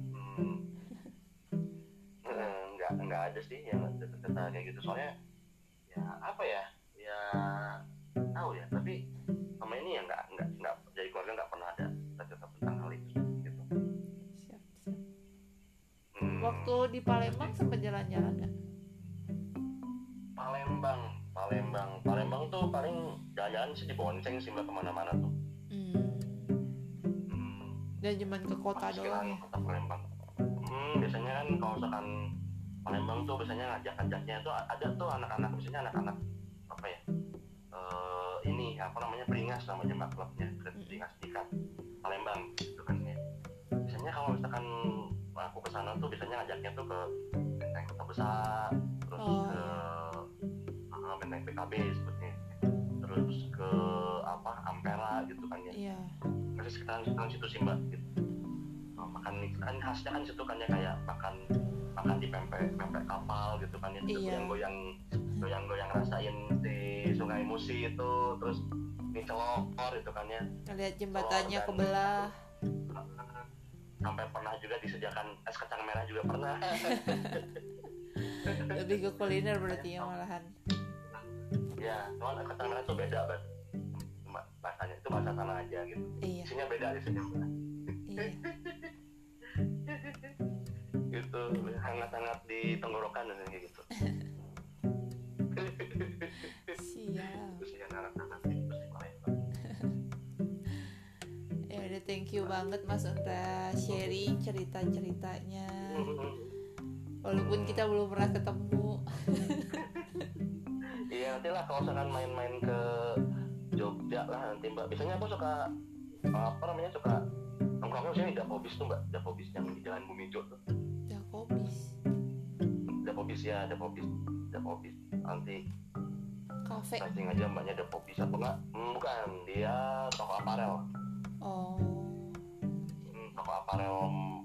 S2: Hmm. Eh, nggak nggak ada sih yang cerita kayak gitu. Soalnya ya apa ya? Ya tahu ya tapi sama ini ya nggak nggak nggak dari keluarga nggak pernah ada cerita tentang hal itu gitu.
S1: Siap siap.
S2: Hmm,
S1: waktu di Palembang sempet jalan-jalan nggak?
S2: Palembang Palembang. Palembang tuh paling jalan-jalan sih di Bonceng sih mbak ke mana-mana tuh.
S1: Hmm.
S2: hmm,
S1: dan cuman ke kota
S2: pas
S1: doang. ya
S2: kota Palembang. Hmm, biasanya kan kalau misalkan Palembang tuh biasanya ngajak-ngajaknya tuh ada tuh anak-anak biasanya anak-anak apa ya eh ini apa namanya beringas namanya mbak klubnya beringas ikan Palembang gitu kan ya. Biasanya kalau misalkan aku ke sana tuh biasanya ngajaknya tuh ke benteng kota besar terus
S1: Oh,
S2: ke ah, benteng PKB seperti terus ke apa Ampera gitu kan ya.
S1: Iya.
S2: Masih sekitaran sekitaran situ sih mbak gitu. Makan kan khasnya kan situ kan ya kayak makan makan di pempek pempek kapal gitu kan ya
S1: Iya.
S2: goyang goyang goyang-goyang rasain si sungai Musi itu terus di celokor itu kan ya.
S1: Ngeliat jembatannya
S2: dan-
S1: kebelah.
S2: Sampai pernah juga disediakan es kacang merah juga pernah.
S1: Lebih ke kuliner berarti ya malahan.
S2: Ya cuman es kacang merah tuh beda banget bahasanya itu bahasa sana aja gitu.
S1: Iya.
S2: Isinya beda isinya
S1: iya
S2: gitu hangat-hangat di tenggorokan dan kayak gitu.
S1: Siap
S2: paling
S1: ya udah thank you banget mas udah sharing cerita ceritanya walaupun kita belum pernah ketemu.
S2: Iya nanti lah kalau misalkan main-main ke Jogja lah nanti mbak. Biasanya aku suka apa namanya suka nongkrongnya sini Dapobis tuh mbak. Dapobis yang di Jalan Bumijo tuh.
S1: Jakobis
S2: Dapobis ya Dapobis. Dapobis. Nanti
S1: cafe
S2: searching aja mbaknya Dapobis atau enggak? Hmm, bukan dia toko aparel.
S1: oh
S2: Hmm, toko aparel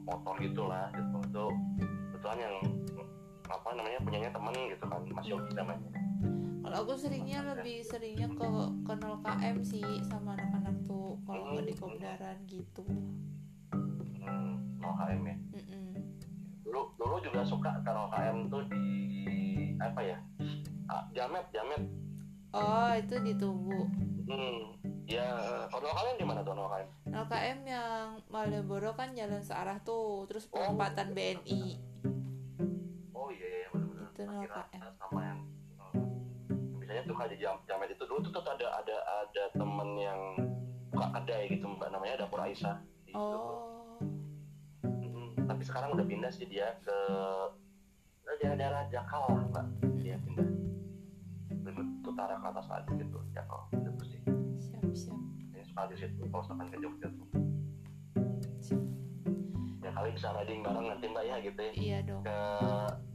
S2: motor gitulah gitu. Itu kebetulan yang apa namanya punyanya temen gitu kan Mas Yogi namanya.
S1: kalau aku seringnya lebih seringnya ke ke 0 km sih sama anak-anak tuh kalau nggak di Kopdaran gitu
S2: Hmm, 0 km ya.
S1: Mm-mm.
S2: dulu dulu juga suka kalau KM tuh di apa ya ah, jamet jamet.
S1: Oh itu di Tugu.
S2: Hmm ya kalau kalian di mana tuh KM
S1: 0 km yang Malioboro kan jalan searah tuh terus perempatan BNI
S2: oh iya iya benar-benar.
S1: Itu 0 KM.
S2: sama yang hmm, biasanya tuh kayak di jam jamet itu. Dulu tuh, tuh ada ada ada temen yang buka kedai gitu mbak. Namanya dapur Aisyah. Di situ.
S1: oh
S2: tapi sekarang udah pindah sih dia ke daerah-daerah Jakal lah mbak dia pindah. Lebih utara ke atas lagi gitu Jakal itu sih.
S1: Siap siap.
S2: Yang suka di situ kalau misalkan ke Jogja tuh.
S1: Siap.
S2: Ya kali bisa riding bareng nanti mbak ya gitu ya.
S1: Iya dong.
S2: Ke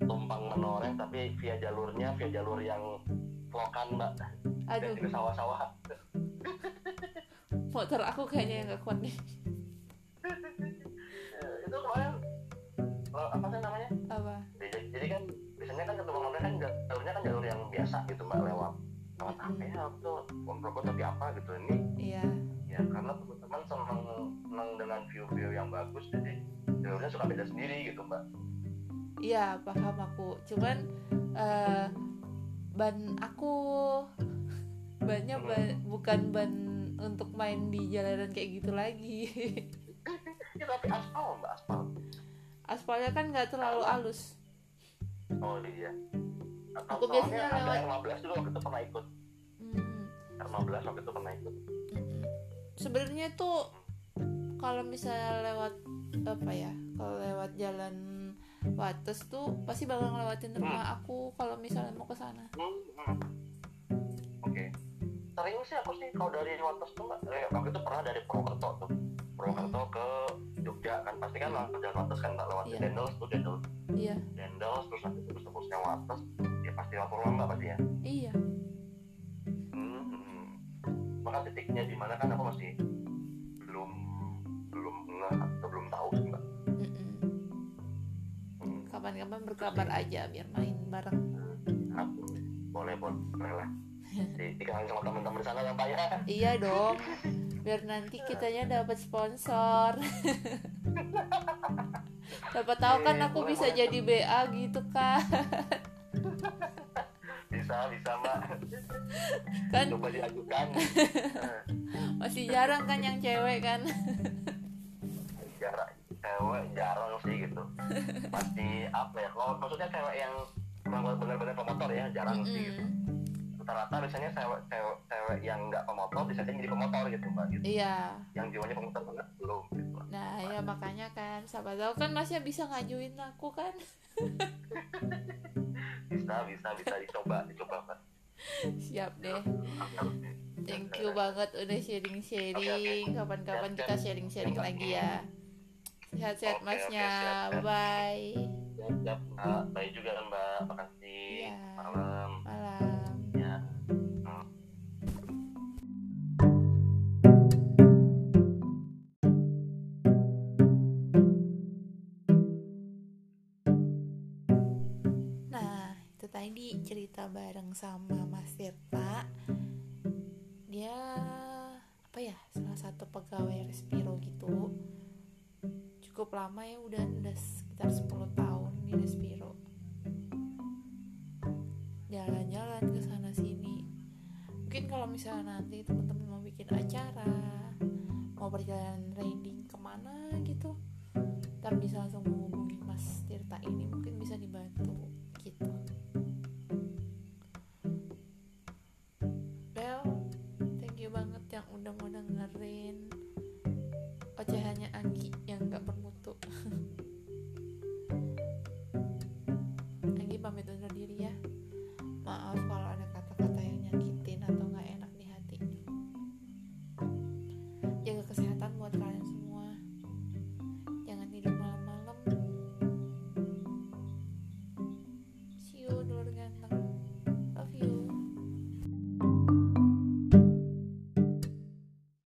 S2: Tumpang Menoreh tapi via jalurnya via jalur yang lokan mbak.
S1: Aduh.
S2: Ke sawah-sawah.
S1: Motor aku kayaknya yang gak kuat nih.
S2: Itu kemarin apa sih namanya?
S1: Apa?
S2: Jadi, jadi kan biasanya kan ke Tumpang Menoreh kan jalurnya kan jalur yang biasa gitu mbak lewat lewat apa ya tuh Ponorogo tapi apa gitu ini
S1: iya.
S2: Ya karena teman-teman seneng seneng dengan view-view yang bagus jadi jalurnya suka beda sendiri gitu mbak.
S1: Iya paham aku. Cuman eh, ban aku bannya ban, bukan ban untuk main di jalanan kayak gitu lagi.
S2: Ya tapi aspal mbak aspal
S1: aspalnya kan nggak terlalu halus.
S2: Oh iya. Atau
S1: Aku biasanya lewat-
S2: R15 dulu waktu itu pernah ikut.
S1: Hmm,
S2: R15 waktu itu pernah ikut.
S1: Mm-mm. sebenarnya tuh kalau misalnya lewat apa ya kalau lewat jalan Wates tuh pasti bakal ngelewatin rumah aku kalau misalnya mau ke sana.
S2: Hmm, hmm. oke. Sering sih aku sih kalau dari Wates tuh eh, waktu itu pernah dari Purwokerto tuh Purwokerto ke Jogja kan pasti kan lewat jalan Wates kan mbak lewat
S1: Iya.
S2: Dendels tuh Dendels
S1: iya
S2: Dendels terus nanti terus tembusnya Wates ya pasti lewat mbak pasti ya
S1: iya
S2: Hmm. Maka titiknya di mana kan aku masih belum belum nggak atau belum tahu sih mbak. Hmm.
S1: kapan-kapan berkabar aja biar main bareng
S2: boleh boleh lah. Di, dikenalin sama teman-teman di sana ya mbak ya.
S1: iya dong biar nanti kitanya dapat sponsor Siapa tahu kan aku
S2: boleh,
S1: bisa
S2: boleh.
S1: jadi BA gitu kan
S2: Bisa bisa mbak.
S1: kan
S2: Coba diajukan.
S1: Masih jarang kan yang cewek kan
S2: Jarak cewek jarang sih gitu. Pasti apa ya? Kalau maksudnya cewek yang memang benar-benar pemotor ya jarang sih gitu. Rata-rata biasanya cewek cewek, cewek yang nggak pemotor bisa jadi pemotor gitu mbak. Gitu.
S1: iya.
S2: Yang jiwanya pemotor banget belum gitu.
S1: nah ya makanya kan siapa tahu kan masnya bisa ngajuin aku kan.
S2: Bisa bisa bisa dicoba dicoba mbak.
S1: Siap deh. Thank you banget udah sharing sharing kapan-kapan kita sharing sharing lagi ya. Sehat-sehat
S2: oke,
S1: masnya.
S2: siap.
S1: bye bye
S2: siap mbak. Baik juga mbak. Makasih.
S1: Iya.
S2: malam.
S1: Malam cerita bareng sama Mas Tirta dia apa ya salah satu pegawai Respiro gitu. Cukup lama ya udah udah sekitar 10 tahun di Respiro. Jalan-jalan ke sana sini. Mungkin kalau misalnya nanti teman-teman mau bikin acara mau perjalanan riding ke mana gitu ntar bisa langsung menghubungi Mas Tirta ini